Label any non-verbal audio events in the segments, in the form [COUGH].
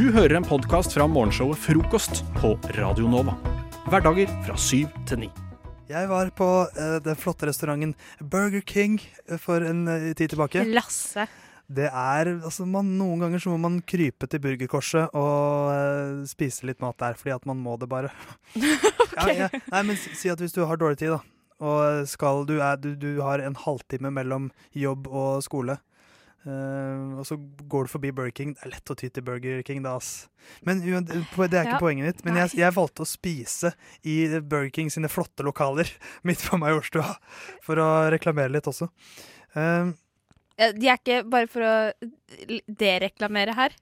Du hører en podkast fra morgenshowet Frokost på Radio Nova. Hverdager fra syv til ni. Jeg var på eh, den flotte restauranten Burger King eh, for en eh, tid tilbake. Lasse. Det er, altså man, Noen ganger så må man krype til burgerkorset og eh, spise litt mat der, fordi at man må det bare. [LAUGHS] [LAUGHS] ja, ja. Nei, men si, si at hvis du har dårlig tid, da, og skal, du, er, du, du har en halvtime mellom jobb og skole, eh, og så går du forbi Burger King Det er lett å ty til Burger King, da, ass. Men det er ikke Ja. poenget mitt. Men jeg, jeg valgte å spise i Burger King sine flotte lokaler [LAUGHS] midt på Majorstua, [LAUGHS] for å reklamere litt også. Eh, De er ikke, bare for å dereklamere her,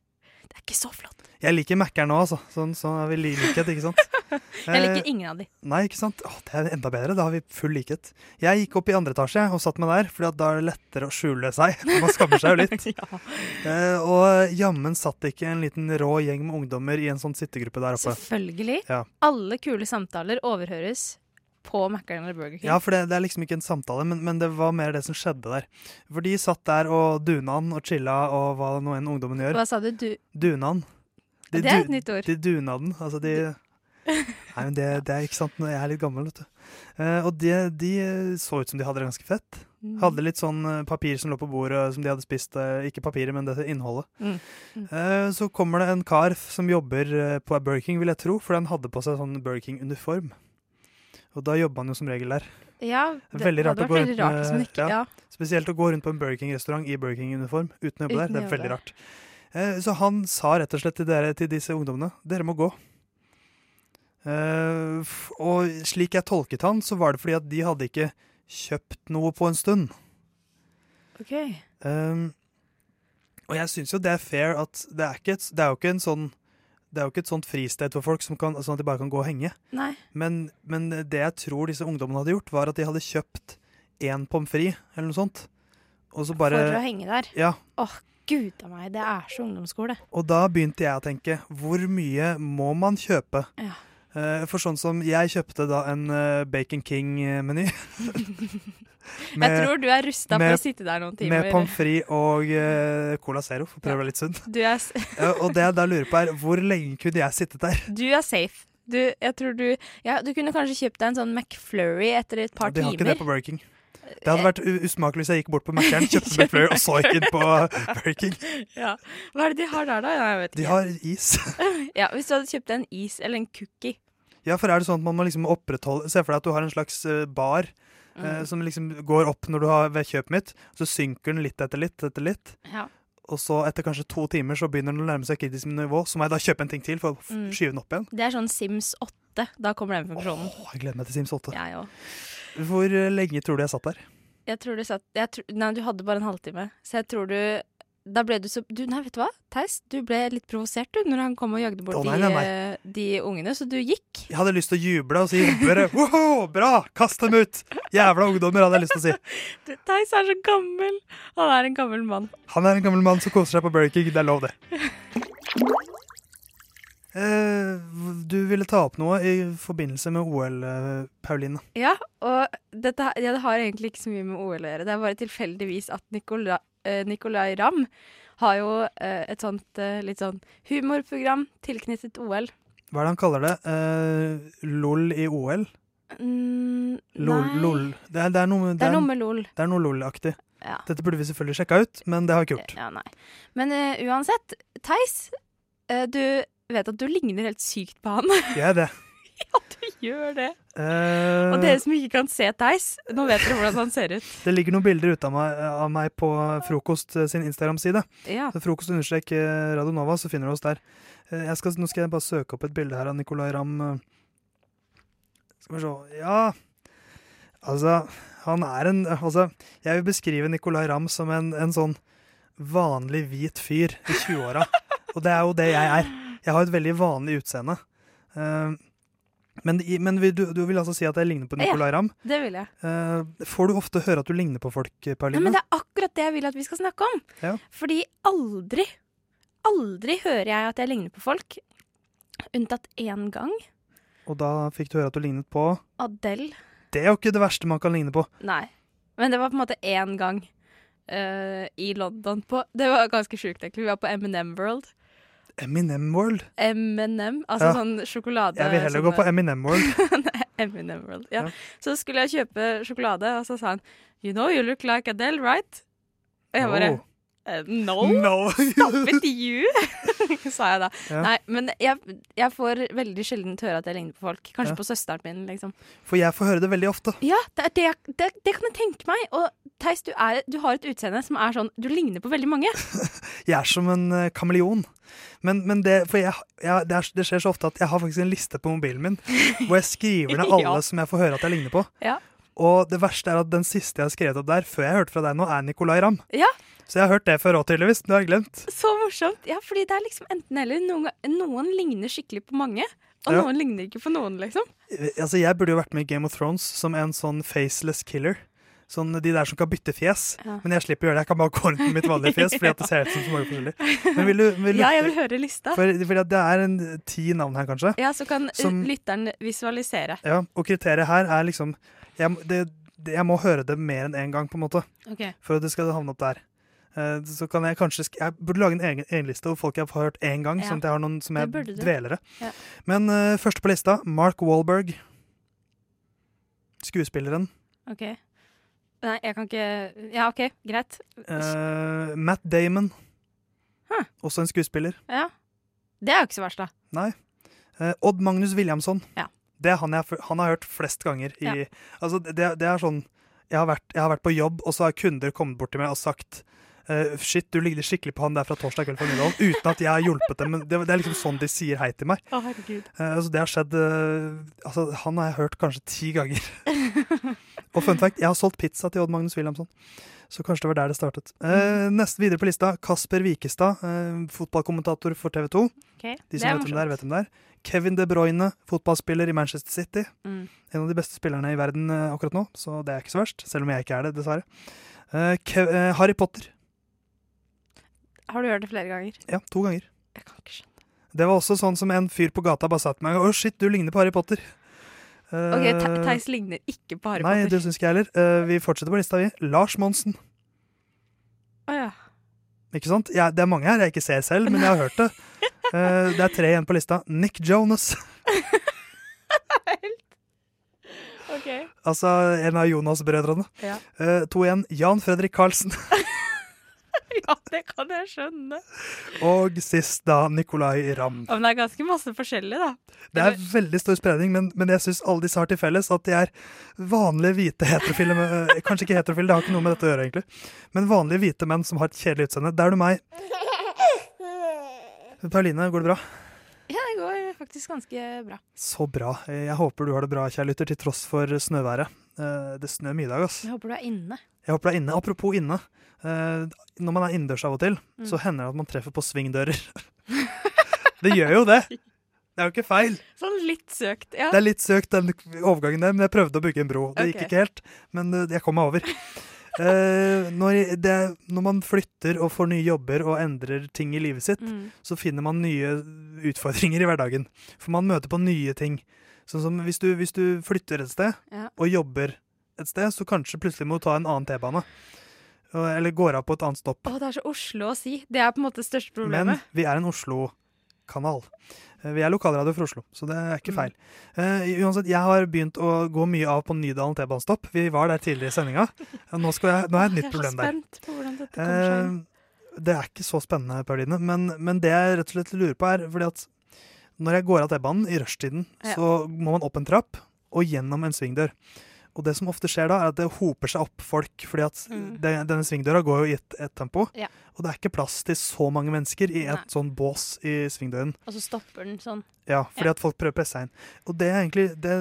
det er ikke så flott. Jeg liker Mækkern nå, altså. Sånn, sånn er vi li- likhet, ikke sant? [LAUGHS] Jeg liker Eh, ingen av de. Nei, ikke sant? Å, det er enda bedre. Da har vi full likhet. Jeg gikk opp i andre etasje og satt meg der, for da er det lettere å skjule seg. [LAUGHS] Man skammer seg jo litt. [LAUGHS] ja. Eh, og jammen satt det ikke en liten rå gjeng med ungdommer i en sånn sittegruppe der oppe. Selvfølgelig. Ja. Alle kule samtaler overhøres på Mækkern eller Burger King. Ja, for det, det er liksom ikke en samtale, men, men det var mer det som skjedde der. For de satt der og dunan og chilla og hva nå enn ungdommen gjør. Hva sa du? du Dunan. De det er et nytt ord. De dunaden. Altså de [LAUGHS] Nei, men det, det er ikke sant jeg er litt gammel, vet du. Eh, og de, de så ut som de hadde det ganske fett. Mm. Hadde litt sånn eh, papir som lå på bordet som de hadde spist. eh, Ikke papiret, men det innholdet. Mm. Mm. Eh, så kommer det en kar som jobber eh, på Burger King, vil jeg tro, for han hadde på seg sånn Burger King-uniform. Og da jobber han jo som regel der. Ja, Det veldig rart å gå veldig rart med- ikke ja. ja. Spesielt å gå rundt på en Burger King-restaurant i Burger King-uniform uten å jobbe der. Det er veldig rart. Eh, så han sa rett og slett til, dere, til disse ungdommene dere må gå. Eh, og slik jeg tolket han, så var det fordi at de hadde ikke kjøpt noe på en stund. OK. Um, og jeg syns jo det er fair at det er, ikke et, det er jo ikke en sånn det er jo ikke et sånt fristed for folk som kan, sånn at de bare kan gå og henge. Men, men det jeg tror disse ungdommene hadde gjort, var at de hadde kjøpt én pommes frites eller noe sånt. Og så bare For å henge der. Ja. Åh, gud a meg, det er så ungdomsskole. Og da begynte jeg å tenke hvor mye må man kjøpe? Ja. Eh, For sånn som jeg kjøpte da en eh, Bacon King-meny. [LAUGHS] jeg tror du er rusta for å sitte der noen timer. Med pommes frites og uh, Cola Zero, for å prøve å være litt sunn. [LAUGHS] Og det jeg da lurer på er, hvor lenge kunne jeg sittet der? du er safe. Du, jeg tror du Ja, du kunne kanskje kjøpt deg en sånn McFlurry etter et par timer. De har ikke det på Burger King. Det hadde vært usmakelig hvis jeg gikk bort på Mækkern, [LAUGHS] kjøpte McFlurry og så gikk inn på [LAUGHS] Burger King. Ja. Hva er det de har der, da? Jeg vet ikke. De har is. [LAUGHS] Ja, Hvis du hadde kjøpt en is eller en cookie. Ja, for er det sånn at man må liksom opprettholde Se for deg at du har en slags bar. bar eh, Mm. som liksom går opp når du har ved kjøpet mitt. Så synker den litt etter litt etter litt. Ja. Og så etter kanskje to timer så begynner den å nærme seg kritisk nivå. Så må jeg da kjøpe en ting til for å Mm. skyve den opp igjen. Det er sånn Sims 8. Da kommer den funksjonen. Åh, jeg gleder meg til Sims 8. Jeg òg. Hvor eh, lenge tror du jeg satt der? Jeg tror du satt tror, Nei, du hadde bare en halvtime. Så jeg tror du Da ble du så du, Nei, vet du hva, Theis? Du ble litt provosert du når han kom og jagde bort oh, nei, de, nei, nei. De, de ungene, så du gikk. Jeg hadde lyst til å juble og si bare wow, bra, kast dem ut! Jævla ungdommer, hadde jeg lyst til å si. Du, Theis er så gammel. Han er en gammel mann. Han er en gammel mann som koser seg på Burger King, det er lov, det. Eh, du ville ta opp noe i forbindelse med OL, eh, Pauline. Ja, og dette, ja, det har egentlig ikke så mye med OL å gjøre. Det er bare tilfeldigvis at Nicolai, eh, Nicolai Ramm har jo et sånt litt sånn humorprogram tilknyttet OL. Hva er det han kaller det? Eh, LOL i OL? Mm, LOL, LOL. Det, er, det, er noe, det er noe med LOL. det er noe LOL-aktig. Ja. Dette burde vi selvfølgelig sjekka ut, men det har vi ikke gjort. Ja, nei. Men uh, uansett, Theis, uh, du vet at du ligner helt sykt på han. [LAUGHS] Er det. ja, du gjør det. Uh, Og dere som ikke kan se Theis, nå vet dere hvordan han ser ut. [LAUGHS] det ligger noen bilder ute av meg, av meg på Frokost eh, sin Instagram-side. Ja. Frokost understrek eh, Radio Nova, så finner du oss der. Eh, skal, nå skal jeg bare søke opp et bilde her av Nicolay Ramm. eh. Skal vi se Ja, altså Han er en Altså, jeg vil beskrive Nicolay Ramm som en, en sånn vanlig hvit fyr i 20-åra. [LAUGHS] Og det er jo det jeg er. Jeg har et veldig vanlig utseende. Uh, men men du, du vil altså si at jeg ligner på Nicolay Ramm? Det vil jeg. Uh, får du ofte høre at du ligner på folk, Ja, Pauline? men det er akkurat det jeg vil at vi skal snakke om. Ja. Fordi aldri, aldri hører jeg at jeg ligner på folk. Unntatt én gang. Og da fikk du høre at du lignet på Adele. Det er jo ikke det verste man kan ligne på. Nei. Men det var på en måte én gang uh, i London på Det var ganske sjukt, egentlig. Vi var på M&M World. Eminem World. M&M, altså Ja. sånn sjokolade. Jeg vil heller sånn- gå på Eminem World. [LAUGHS] Eminem World. Ja. Ja. Så skulle jeg kjøpe sjokolade, og så sa han You know you look like Adele, right? Og jeg bare Oh. «Eh, No, No. [LAUGHS] stop it you! [LAUGHS] sa jeg da. Ja. Nei, men jeg, jeg får veldig sjelden høre at jeg ligner på folk. Kanskje Ja. på søsteren min, liksom. For jeg får høre det veldig ofte. Ja, det, det, det, det kan jeg tenke meg. Og Theis, du, er, du har et utseende som er sånn Du ligner på veldig mange. [LAUGHS] Jeg er som en uh, kameleon. Men, men det, jeg, jeg, det, er, det skjer så ofte at jeg har faktisk en liste på mobilen min hvor jeg skriver ned alle Ja. som jeg får høre at jeg ligner på. Ja. Og det verste er at den siste jeg har skrevet opp der, før jeg hørte fra deg nå, er Nicolay Ramm. Ja. Så jeg har hørt det før òg, tydeligvis. Du har glemt. Så morsomt. Ja, fordi det er liksom enten eller. Noen, noen ligner skikkelig på mange, og Ja. noen ligner ikke på noen, liksom. Eh, Altså, Jeg burde jo vært med i Game of Thrones som en sånn faceless killer. Sånn De der som kan bytte fjes. Ja. Men jeg slipper å gjøre det. Jeg kan bare gå rundt med mitt vanlige fjes. fordi at det ser ut som så mange forskjellige. Men vil du, vil du [LAUGHS] Ja, jeg vil høre lista. for, at Det er en ti navn her, kanskje. Ja, så kan uh, Som- lytteren visualisere. Ja, Og kriteriet her er liksom Jeg, det, det, jeg må høre det mer enn én gang, på en måte. Ok. For at det skal havne opp der. Eh, så kan jeg kanskje Jeg burde lage en egen, egen liste over folk jeg har hørt én gang. Ja. Sånn at jeg har noen som er jeg burde du. dveler det. Ja. Men uh, første på lista, Mark Wahlberg. Skuespilleren. ok. Nei, jeg kan ikke Ja, OK, greit. Uh, Matt Damon. Huh. Også en skuespiller. Ja. Det er jo ikke så verst, da. Nei. Uh, Odd Magnus Williamson. Ja. Det er han jeg han har hørt flest ganger i Ja. Altså, det, det er sånn jeg har, vært, jeg har vært på jobb, og så har kunder kommet bort til meg og sagt uh, Shit, du ligner skikkelig på han der fra torsdag kveld på Nydalen. Uten at jeg har hjulpet dem. Men det, det er liksom sånn de sier hei til meg. Å, herregud. Uh, altså, det har skjedd uh, Altså, han har jeg hørt kanskje ti ganger. [LAUGHS] og fun fact, jeg har solgt pizza til Odd Magnus Williamson. Så kanskje det var der det startet. Eh, neste videre på lista, Kasper Wikestad, eh, fotballkommentator for TV 2. Okay. De som vet hvem det er, vet hvem det er. Kevin De Bruyne, fotballspiller i Manchester City. Mm. En av de beste spillerne i verden eh, akkurat nå, så det er ikke så verst. Selv om jeg ikke er det, dessverre. Eh, eh, Harry Potter. Har du hørt det flere ganger? Ja, to ganger. Jeg kan ikke skjønne. Det var også sånn som en fyr på gata bare sa til meg Å, shit, du ligner på Harry Potter. Eh, Ok, Te- Theis ligner ikke på Harry Nei, det Potter. syns ikke jeg heller. Eh, vi fortsetter på lista, vi. Lars Monsen. Å ja. Ikke sant? Jeg, det er mange her jeg ikke ser selv, men jeg har hørt det. [LAUGHS] Eh, det er tre igjen på lista. Nick Jonas. OK. Altså en av Jonas-brødrene. Ja. Eh, to igjen. Jan Fredrik Karlsen. [LAUGHS] [LAUGHS] ja, det kan jeg skjønne. Og sist da Nicolay Ramm. Ja, Men det er ganske masse forskjellig, da. Det er veldig stor spredning, men, men jeg syns alle disse har til felles at de er vanlige hvite heterofile [LAUGHS] eh, Kanskje ikke heterofile, det har ikke noe med dette å gjøre, egentlig. Men vanlige hvite menn som har et kjedelig utseende. Der er du meg. [LAUGHS] Pauline, går det bra? Faktisk ganske bra. Så bra. Jeg håper du har det bra, kjære lytter, til tross for snøværet. Eh, Det snør mye i dag, ass. Jeg håper du er inne. Jeg håper du er inne. Apropos inne. eh, Når man er innendørs av og til, Mm. så hender det at man treffer på svingdører. [LAUGHS] det gjør jo det. Det er jo ikke feil. Sånn litt søkt, ja. Det er litt søkt, den overgangen der, men jeg prøvde å bygge en bro. Det gikk ikke helt, men eh, jeg kom meg over. Eh, når, det, når man flytter og får nye jobber og endrer ting i livet sitt, Mm. så finner man nye utfordringer i hverdagen. For man møter på nye ting. Sånn som hvis du, hvis du flytter et sted Ja. og jobber et sted, så kanskje plutselig må du ta en annen T-bane. Eller går av på et annet stopp. Å, det er så Oslo å si. Det er på en måte det største Men vi er en Oslo-kanal. Eh, Vi er lokalradio for Oslo, så det er ikke Mm. feil. Eh, uansett, jeg har begynt å gå mye av på Nydalen T-banestopp. Vi var der tidligere i sendinga. Ja, Nå, er jeg, et nytt problem der. jeg er så spent på hvordan dette kommer seg inn. Eh, det er ikke så spennende, Pauline, men, men det jeg rett og slett lurer på, er fordi at når jeg går av T-banen i rushtiden, Ja. så må man opp en trapp og gjennom en svingdør. Og det som ofte skjer da, er at det hoper seg opp folk, fordi at Mm. det, denne svingdøra går jo i et, et tempo. Ja. Og det er ikke plass til så mange mennesker i et Nei. sånn bås i svingdøren. Og så stopper den sånn. Ja, fordi Ja. at folk prøver å presse seg inn. Og det jeg egentlig, det,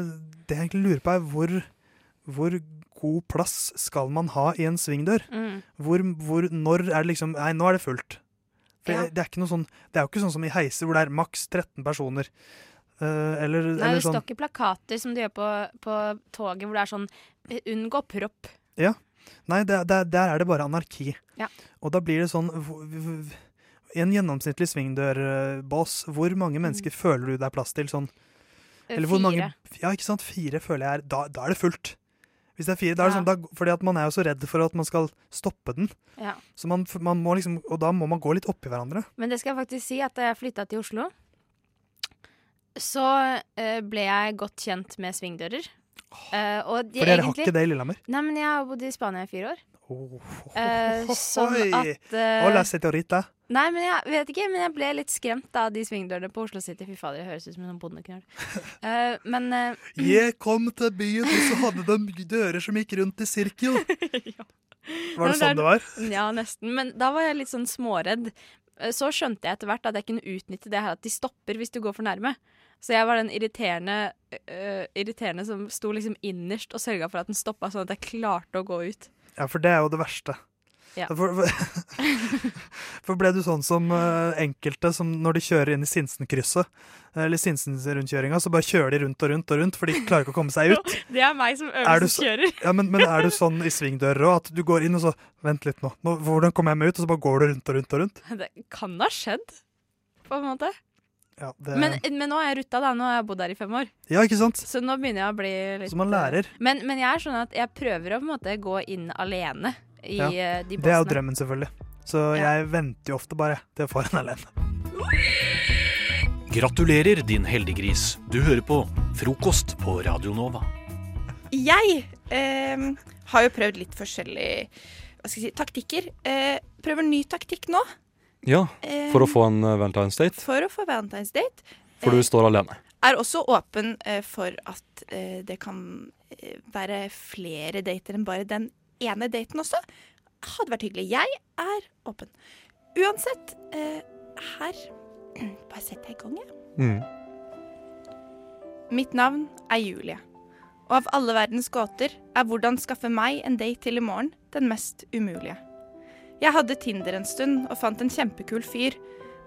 det jeg egentlig lurer på, er hvor, hvor god plass skal man ha i en svingdør? Mm. Hvor, hvor, når er det liksom Nei, nå er det fullt. For Ja. det, er ikke noe sånn, det er jo ikke sånn som i heiser, hvor det er maks 13 personer. Eh, eller, Nei, eller det sånn står ikke plakater som de gjør på, på toget, hvor det er sånn eh, 'unngå propp'. Nei, det, det, der er det bare anarki. Ja. Og da blir det sånn I en gjennomsnittlig svingdørbås, hvor mange mennesker føler du det er plass til? Sånn, Eh, eller Fire. mange Ja, ikke sant? Fire føler jeg er Da, da er det fullt. Hvis det er fire, da er det Ja. sånn, da, fordi at man er jo så redd for at man skal stoppe den. Ja. Så man, man må liksom, og da må man gå litt oppi hverandre. Men det skal jeg faktisk si at da jeg flytta til Oslo, så uh, ble jeg godt kjent med svingdører. Uh, og de For dere har ikke det i Lillehammer. Nei, men jeg har bodd i Spania i fire år. Oh, Eh, sånn Oi. at Hola, señorita. Nei, men jeg vet ikke, men jeg ble litt skremt av de svingdørene på Oslo City. Fy fader, det høres ut som en sånn bondeknøl. Uh, men uh, Jeg kom til byen, og så hadde de dører som gikk rundt i sirkel. [LAUGHS] Var det sånn det var? Ja, nesten. Men da var jeg litt sånn småredd. Så skjønte jeg etter hvert at jeg kunne utnytte det her at de stopper hvis du går for nærme. Så jeg var den irriterende, uh, irriterende som sto liksom innerst og sørga for at den stoppa, sånn at jeg klarte å gå ut. Ja, for det er jo det verste. Ja. For, for, [LAUGHS] for ble du sånn som uh, enkelte som når de kjører inn i Sinsenkrysset, eller Sinsen-rundkjøringa, så bare kjører de rundt og rundt og rundt, for de klarer ikke å komme seg ut? [LAUGHS] Det er meg som Er øvelseskjører. Ja, men, men er du sånn i svingdører òg, at du går inn og så Vent litt nå. nå. Hvordan kommer jeg meg ut? Og så bare går du rundt og rundt og rundt? Det kan ha skjedd, på en måte. Ja, det, Men, men nå er jeg rutta, da. Nå har jeg bodd her i fem år. ja ikke sant? Så nå begynner jeg å bli litt Så man lærer. Men, men jeg er sånn at jeg prøver å på en måte gå inn alene i Ja, eh, de båsene. Det er jo drømmen, selvfølgelig. Så Ja. jeg venter jo ofte bare til jeg får en alene. Gratulerer, din heldiggris. Du hører på Frokost på Radio Nova. Jeg eh, har jo prøvd litt forskjellige hva skal jeg si, taktikker. Eh, prøver ny taktikk nå. Ja, eh, for å få en eh, Valentine's date. for å få Valentine's Date. For du står alene. Er også åpen eh, for at eh, det kan eh, være flere dater enn bare den ene daten også. Hadde vært hyggelig. Jeg er åpen. Uansett, eh, her [CLEARS THROAT] Bare setter jeg i gang, jeg. Mm. Mitt navn er Julie. Og av alle verdens gåter er hvordan skaffe meg en date til i morgen den mest umulige. Jeg hadde Tinder en stund og fant en kjempekul fyr,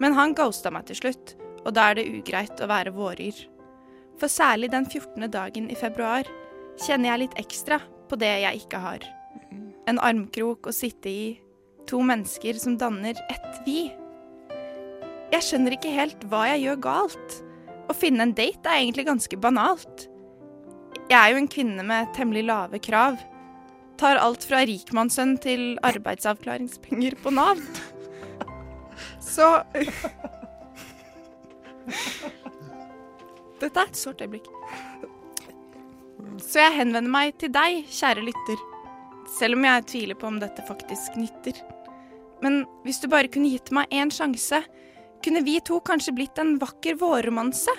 men han ghosta meg til slutt, og da er det ugreit å være våryr. For særlig den 14. dagen i februar kjenner jeg litt ekstra på det jeg ikke har. En armkrok å sitte i, to mennesker som danner ett vi. Jeg skjønner ikke helt hva jeg gjør galt. Å finne en date er egentlig ganske banalt. Jeg er jo en kvinne med temmelig lave krav. Tar alt fra rikmannssønn til arbeidsavklaringspenger på Nav. Så Dette er et sårt øyeblikk. Så jeg henvender meg til deg, kjære lytter. Selv om jeg tviler på om dette faktisk nytter. Men hvis du bare kunne gitt meg én sjanse, kunne vi to kanskje blitt en vakker vårromanse?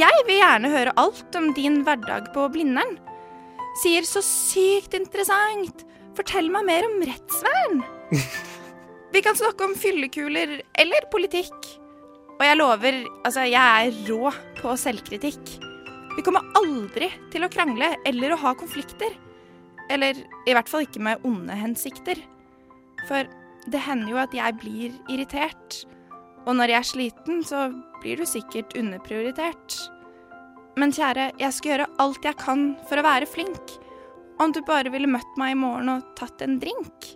Jeg vil gjerne høre alt om din hverdag på Blindern. Sier så sykt interessant. Fortell meg mer om rettsvern. [LAUGHS] Vi kan snakke om fyllekuler eller politikk. Og jeg lover, altså, jeg er rå på selvkritikk. Vi kommer aldri til å krangle eller å ha konflikter. Eller i hvert fall ikke med onde hensikter. For det hender jo at jeg blir irritert. Og når jeg er sliten, så blir du sikkert underprioritert. Men kjære, jeg skal gjøre alt jeg kan for å være flink. Om du bare ville møtt meg i morgen og tatt en drink,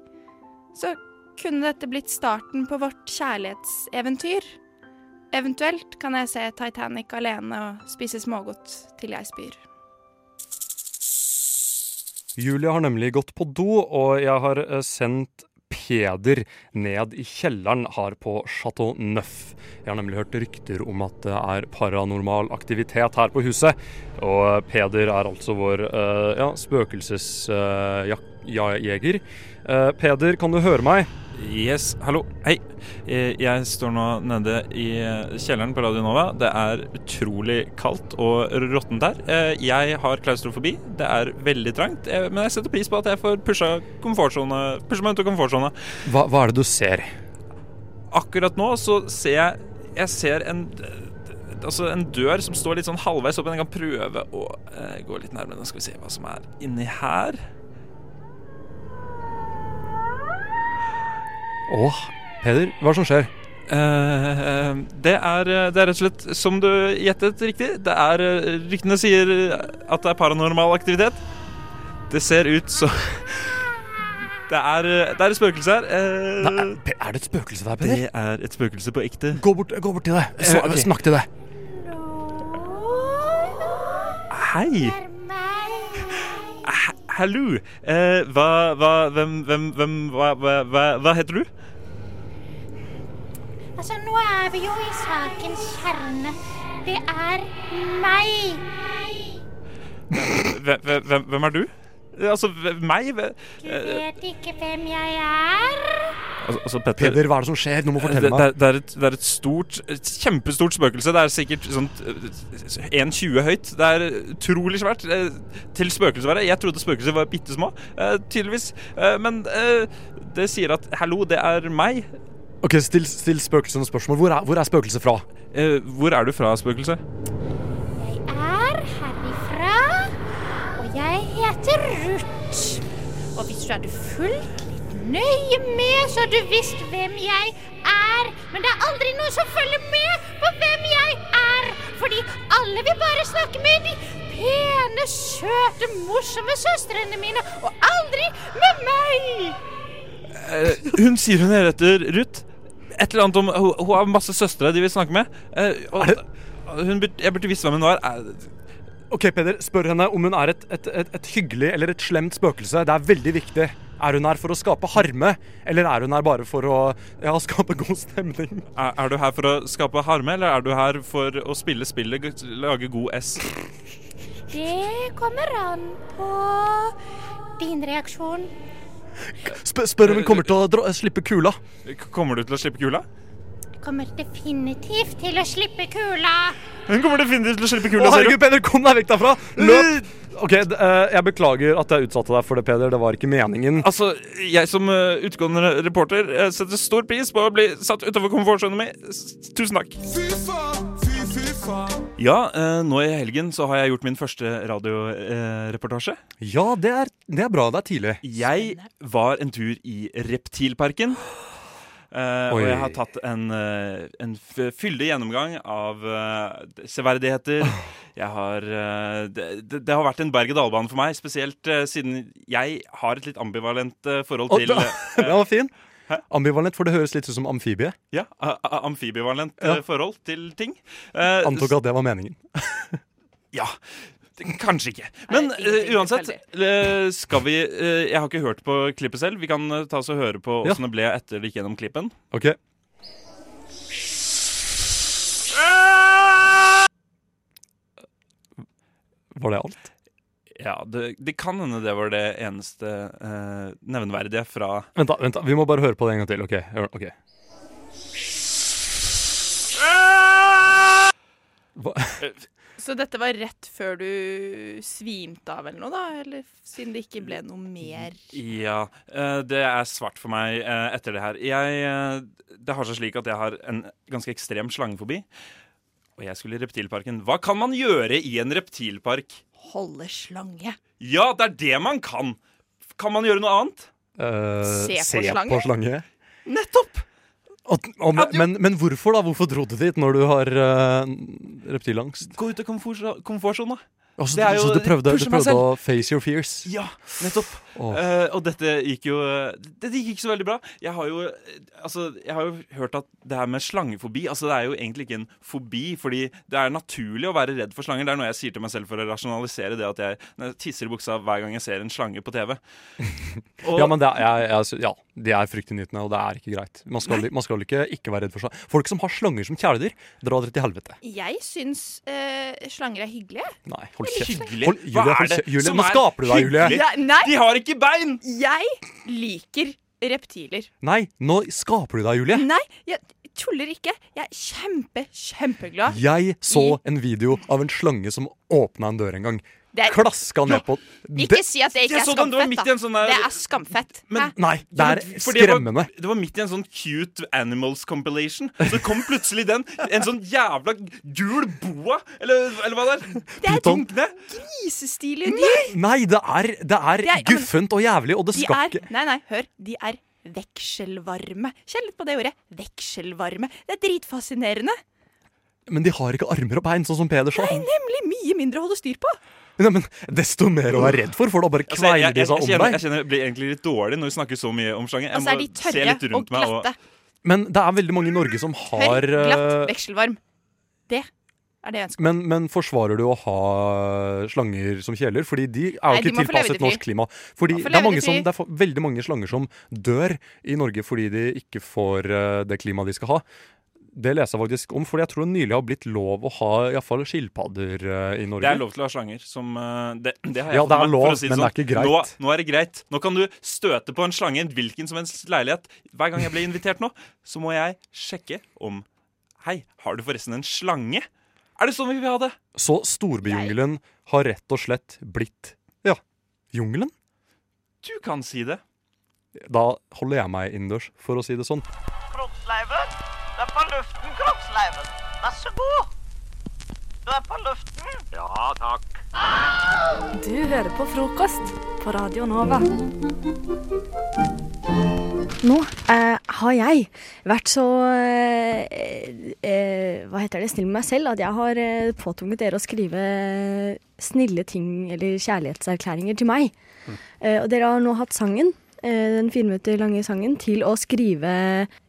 så kunne dette blitt starten på vårt kjærlighetseventyr. Eventuelt kan jeg se Titanic alene og spise smågodt til jeg spyr. Julie har nemlig gått på do, og jeg har eh, sendt Peder ned i kjelleren her på Chateau Neuf. Jeg har nemlig hørt rykter om at det er paranormal aktivitet her på huset. Og Peder er altså vår eh, ja, spøkelsesjeger. Eh, Peder, kan du høre meg? Yes, hallo, hei. Eh, Jeg står nå nede i eh, kjelleren på Radio Nova. Det er utrolig kaldt og råttent her. Eh, Jeg har klaustrofobi. Det er veldig trangt. Men jeg setter pris på at jeg får pusha, pusha meg ut av komfortsona. Hva, hva er det du ser? Akkurat nå så ser jeg Jeg ser en Altså en dør som står litt sånn halvveis opp, men jeg kan prøve å gå litt nærmere. Nå skal vi se hva som er inni her. Åh, Peder, hva er det som skjer? Uh, det, er, det er rett og slett, som du gjettet riktig, det er eh, Ryktene sier at det er paranormal aktivitet. Det ser ut som [LAUGHS] det er, det er et spøkelse her. Uh, Nei, er det et spøkelse der, Peder? det er et spøkelse på ekte. Gå bort, gå bort til det. Eh, okay. Snakk til det. Hei. Hei! Hallo. Eh, hva, hva, hvem, hvem, hvem hva, hva, hva, heter du? Altså, nå er vi jo i sakens kjerne. Det er meg. Hvem, hvem er du? Altså, meg? Du vet ikke hvem jeg er? Altså, altså Petter, Peder, hva er det som skjer? Nå må fortelle det, meg. det, er et, det er et stort, et kjempestort spøkelse. Det er sikkert sånn eh, 1,20 høyt. Det er utrolig svært. eh, Til spøkelsesværet. Jeg trodde spøkelser var bitte små, eh, tydeligvis. Men eh, det sier at 'hallo, det er meg'. Ok, Still, still spøkelset noen spørsmål. Hvor er, hvor er spøkelset fra? Eh, Hvor er du fra, spøkelse? Jeg er og jeg heter Ruth. Og hvis du hadde fulgt litt nøye med, så hadde du visst hvem jeg er. Men det er aldri noen som følger med på hvem jeg er. Fordi alle vil bare snakke med de pene, søte, morsomme søstrene mine, og aldri med meg. Eh, Hun sier hun er etter Ruth. Et eller annet om Hun, hun har masse søstre de vil snakke med. Eh, og, hun, jeg burde visst hvem hun var. Ok, Peder, Spør henne om hun er et, et, et, et hyggelig eller et slemt spøkelse. Det er veldig viktig. Er hun her for å skape harme, eller er hun her bare for å ja, skape god stemning? Er, er du her for å skape harme, eller er du her for å spille spillet, lage god S? Det kommer an på din reaksjon. Sp spør om hun kommer til å dra, slippe kula. Kommer du til å slippe kula? Kommer definitivt til å slippe kula. Hun kommer definitivt til å slippe kula, Å, herregud. Peder, kom deg vekk derfra! Løp! Ok, eh, Jeg beklager at jeg utsatte deg for det, Peder. Det var ikke meningen. Altså, jeg som eh, utgående reporter eh, setter stor pris på å bli satt utover komfortsonen min. Tusen takk. Ja, eh, nå i helgen så har jeg gjort min første radioreportasje. Ja, det er, det er bra. Det er tidlig. Jeg var en tur i Reptilparken. Eh, og jeg har tatt en, uh, en fyldig gjennomgang av uh, severdigheter. [SIGHS] Jeg har det, det, har vært en berg-og-dal-bane for meg, spesielt siden jeg har et litt ambivalent forhold til det, eh, [LAUGHS] det var fin. Hæ? Ambivalent, for det høres litt ut som amfibie. Ja, a- a- amfibivalent Ja. forhold til ting. Uh, Antok at det var meningen. [LAUGHS] Ja, kanskje ikke. Men Nei, ingenting eh, uansett, eh, skal vi uh, Jeg har ikke hørt på klippet selv. Vi kan ta oss og høre på Ja. det ble etter det gikk gjennom klippen. Ok. Var det alt? Ja, det, det kan hende det var det eneste nevnverdige nevneverdige fra Vent, da, vent da, vi må bare høre på det en gang til. Ok, ok. Hva? Så dette var rett før du svimte av eller noe, da? Eller siden det ikke ble noe mer? Ja, eh, det er svart for meg eh, etter det her. Jeg, eh, det har seg slik at jeg har en ganske ekstrem slangefobi. Og jeg skulle i reptilparken. Hva kan man gjøre i en reptilpark? Holde slange. Ja, det er det man kan! Kan man gjøre noe annet? Uh, Se på slange? på slange. Nettopp! Og, og, Ja, du- men, men hvorfor da? Hvorfor dro du dit når du har uh, reptilangst? Gå ut av komfortsonen, da. Altså, Det er jo- så du prøvde, du prøvde å face your fears? Ja, nettopp. Åh. Uh, og dette gikk jo Dette gikk ikke så veldig bra. Jeg har jo Altså, jeg har jo hørt at det her med slangefobi Altså, det er jo egentlig ikke en fobi, fordi det er naturlig å være redd for slanger. Det er noe jeg sier til meg selv for å rasjonalisere det at jeg, jeg tisser i buksa hver gang jeg ser en slange på TV. Og, [LAUGHS] Ja, men det er, jeg, jeg, ja, de er fryktinngytende, og det er ikke greit. Man skal, man skal ikke ikke være redd for slanger. Folk som har slanger som kjæledyr, drar dere til helvete. Jeg syns eh, slanger er hyggelige. Nei, hold kjeft. Hyggelig? Julie, Hva er det. Julie, som nå er skaper du deg, Julie. hyggelig? Ja, nei, De har ikke bein! jeg liker reptiler. Nei, nå skaper du deg, Julie. Nei, jeg tuller ikke. Jeg er kjempe, kjempeglad. Jeg så en video av en slange som åpna en dør en gang. Det er, Klaska ned på ikke si at det ikke er så den, det skamfett, en sånn der- Det er skamfett. Men- Nei, det er Ja, men- for det var- skremmende. Det var midt i en sånn cute animals compilation. Så kom plutselig den. En sånn jævla gul boa, eller, eller hva det er. Det er. Dunkne. Grisestilige dyr. Nei, det er, det er Det er- guffent og jævlig, og det skal er ikke Nei, nei, hør. De er vekselvarme. Kjenn litt på det ordet. Vekselvarme. Det er dritfascinerende. Men de har ikke armer og bein, sånn som Peder sa. Nei, nemlig mye mindre å holde styr på. Nei, men Desto mer å være redd for, for da bare jeg, de seg om deg. jeg kjenner jeg blir egentlig litt dårlig når vi snakker så mye om slangen. Jeg altså, må se litt rundt meg. Og. Men det er veldig mange i Norge som har Tørr, glatt, eh, vekselvarm. Det er det jeg ønsker. Men, men forsvarer du å ha slanger som kjæler? Fordi de er jo ikke tilpasset norsk klima. Fordi det er, mange som, det er veldig mange slanger som dør i Norge fordi de ikke får eh, det klimaet de skal ha. Det leser jeg faktisk om, for jeg tror det nylig har blitt lov å ha i hvert fall skilpadder eh, i Norge. Det er lov til å ha slanger som eh, Det, det har jeg Ja, det er lov, si men det er ikke greit. Nå, nå er det greit. Nå kan du støte på en slange i en hvilken som helst leilighet. Hver gang jeg blir invitert nå, så må jeg sjekke om Hei, har du forresten en slange? Er det sånn vi vil ha det? Så storbyjungelen har rett og slett blitt ja, jungelen? Du kan si det. Da holder jeg meg innendørs, for å si det sånn. Kroppsleiven. Du luften, Kroppsleiven. Vær så god. Du er på luften. Ja, takk. Du hører på frokost på Radio Nova. Nå eh, har jeg vært så eh, eh, Hva heter det? Snill med meg selv at jeg har eh, påtvunget dere å skrive snille ting eller kjærlighetserklæringer til meg. Eh, og dere har nå hatt sangen, eh, den fire minutter lange sangen, til å skrive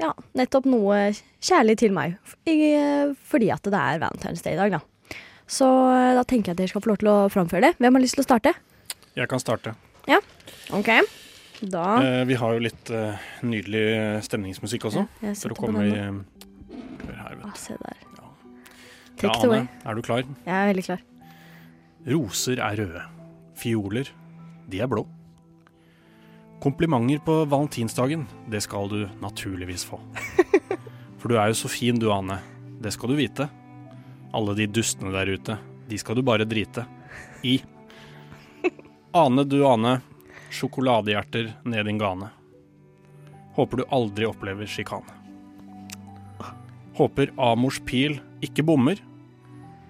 ja, nettopp noe kjærlig til meg. Eh, fordi at det er Valentine's Day i dag, da. Så eh, da tenker jeg at dere skal få lov til å framføre det. Hvem har lyst til å starte? Jeg kan starte. Ja, OK. Da Eh, vi har jo litt eh, nydelig stemningsmusikk også. Ja, For å komme i eh, Hør her, vet Ah, du. se der. Ja. Take Ja, away. Er du klar? Jeg er veldig klar. Roser er røde. Fioler, de er blå. Komplimenter på valentinsdagen, det skal du naturligvis få. [LAUGHS] For du er jo så fin du, Ane. Det skal du vite. Alle de dustene der ute, de skal du bare drite i. Ane du ane, sjokoladehjerter ned din gane. Håper du aldri opplever sjikane. Håper Amors pil ikke bommer.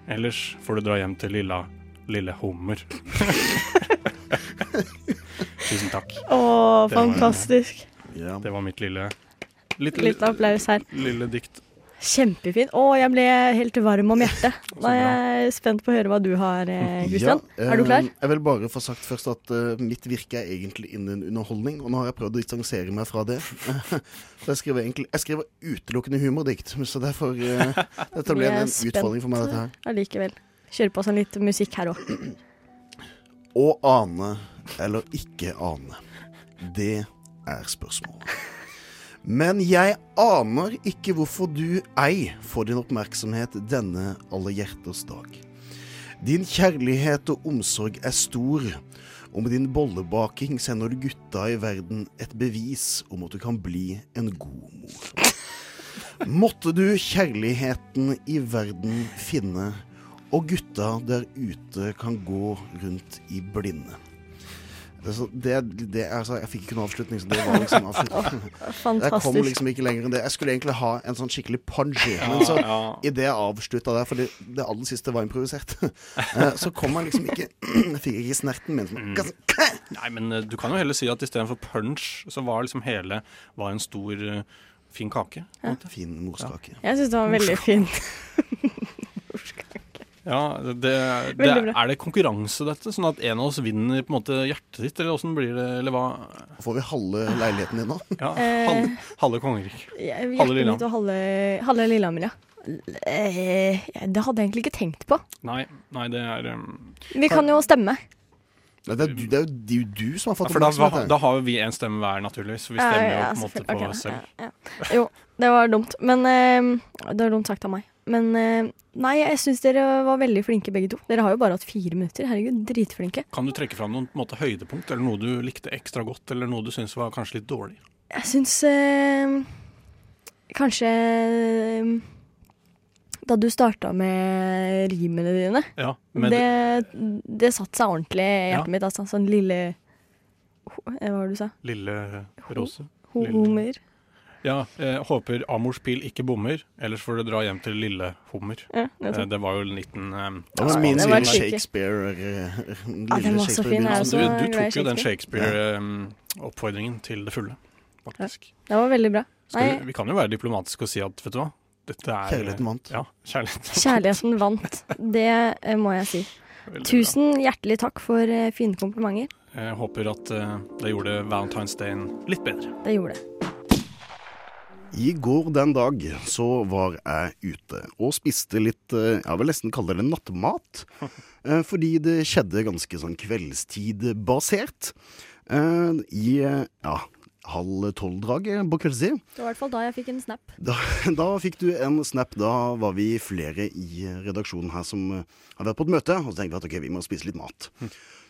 Ellers får du dra hjem til lilla, lille hummer. [LAUGHS] Tusen takk. Å, Det var- fantastisk. Ja. Det var mitt lille litt, Litt applaus her. lille dikt. Kjempefint. Å, jeg ble helt varm om hjertet. [LAUGHS] Da er jeg spent på å høre hva du har, eh, Kristian. Ja, er du klar? eh, Jeg vil bare få sagt først at uh, mitt virke er egentlig innen underholdning, og nå har jeg prøvd å distansere meg fra det. [LAUGHS] så jeg skriver, egentlig, jeg skriver utelukkende humordikt, [LAUGHS] så derfor uh, Dette blir er en spent. utfordring for meg, dette her. Allikevel. Kjøre på sånn litt musikk her òg. [CLEARS THROAT] Og ane eller ikke ane, det er spørsmålet. Men jeg aner ikke hvorfor du ei får din oppmerksomhet denne alle hjerters dag. Din kjærlighet og omsorg er stor, og med din bollebaking sender du gutta i verden et bevis om at du kan bli en god mor. Måtte du kjærligheten i verden finne, og gutta der ute kan gå rundt i blinde. Det, det, det, altså, jeg fikk ikke noen avslutning, så det var liksom [LAUGHS] avslutning. Jeg kom liksom ikke lenger enn det. Jeg skulle egentlig ha en sånn skikkelig punchy, men så ja. Idet jeg avslutta der, for det, det aller siste var improvisert, [LAUGHS] eh, så kom jeg liksom ikke [CLEARS THROAT] Jeg fikk ikke snerten min. Mm. Sånn, Nei, men eh, du kan jo heller si at istedenfor punch, så var liksom hele var en stor, eh, fin kake. Ja. Fin morskake. Jeg syns det var veldig fint. [LAUGHS] Ja, det, det, er det konkurranse, dette? Sånn at en av oss vinner på en måte hjertet ditt, eller åssen blir det? Eller hva? Får vi halve leiligheten din nå? Ja, Eh. halve, halve kongeriket. Halve Lillehammer. og halve, halve Lillehammer, ja. Eh, Det hadde jeg egentlig ikke tenkt på. Nei, nei, det er um, Vi kan jo stemme. Nei, det, er, du- det er jo det er jo du som har ja, fått For da, oppmerksomhet. da har jo vi en stemme hver, naturligvis. Vi Ja, stemmer jo på en måte på okay, oss selv. ja, ja. Jo, det var dumt. Men eh, Det var dumt sagt av meg. Men eh, nei, jeg syns dere var veldig flinke begge to. Dere har jo bare hatt fire minutter. Herregud, dritflinke. Kan du trekke fram noen måte, høydepunkt, eller noe du likte ekstra godt, eller noe du syns var kanskje litt dårlig? Jeg syns eh, kanskje eh, Da du starta med rimene dine, Ja, men det, det satte seg ordentlig i hjertet Ja. mitt. Altså, sånn lille Hva var det du sa? Lille Rose. Ho Lille- Homer? Ja, jeg håper Amors pil ikke bommer, ellers får du dra hjem til lille hummer. Ja, det. Det var jo en liten eh, Det var Ja, min det var. Shakespeare eh, Ja, den lille var så fin, altså, også du, du tok jo den Shakespeare. Shakespeare-oppfordringen til det fulle, faktisk. Det var veldig bra. Skal vi, vi kan jo være diplomatiske og si at, vet du hva, dette er Kjærligheten vant. Ja, kjærlighet. kjærligheten vant. Det eh, må jeg si. Veldig bra. Tusen hjertelig takk for eh, fine komplimenter. Jeg håper at eh, det gjorde Valentine's Day litt bedre. Det gjorde det. I går den dag så var jeg ute og spiste litt, eh, jeg vil nesten kalle det nattmat. [LAUGHS] Eh, Fordi det skjedde ganske sånn kveldstid-basert. eh, I ja, halv tolv-draget på kveldstid. Det var i hvert fall da jeg fikk en snap. Da, [LAUGHS] da fikk du en snap. Da var vi flere i redaksjonen her som har vært på et møte. Og så tenkte vi at ok, vi må spise litt mat.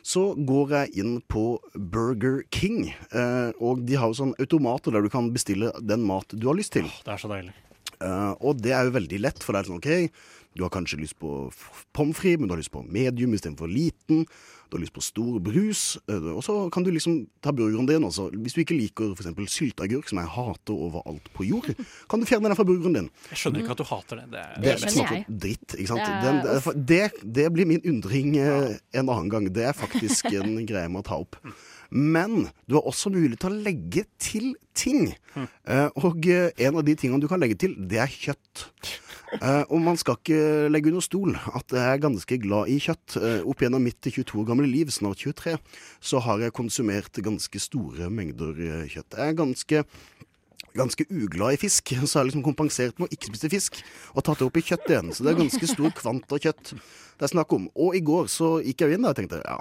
Så går jeg inn på Burger King. Eh, og de har jo sånn automater der du kan bestille den mat du har lyst til. Det er så deilig. Eh, og det er jo veldig lett, for det er sånn OK, du har kanskje lyst på pommes frites, men du har lyst på medium istedenfor liten. Du har lyst på stor brus. eh, og så kan du liksom ta burgeren din også. Hvis du ikke liker f.eks. sylteagurk, som jeg hater overalt på jord, [LAUGHS] kan du fjerne den fra burgeren din. Jeg skjønner ikke at du hater det. Det er, Det er snakk dritt, ikke sant. Det Den, det, det, det blir min undring eh, en annen gang. Det er faktisk [LAUGHS] en greie jeg må ta opp. Men du har også mulighet til å legge til ting. Eh, og eh, en av de tingene du kan legge til, det er kjøtt. Uh, og man skal ikke legge under stol at jeg er ganske glad i kjøtt. Uh, opp gjennom mitt 22 år gamle liv, snart 23, så har jeg konsumert ganske store mengder kjøtt. Jeg er ganske ganske uglad i fisk, så har jeg liksom kompensert med å ikke spise fisk og tatt det opp i kjøtt igjen. Så det er ganske stor kvant av kjøtt det er snakk om. Og i går så gikk jeg inn der og tenkte ja,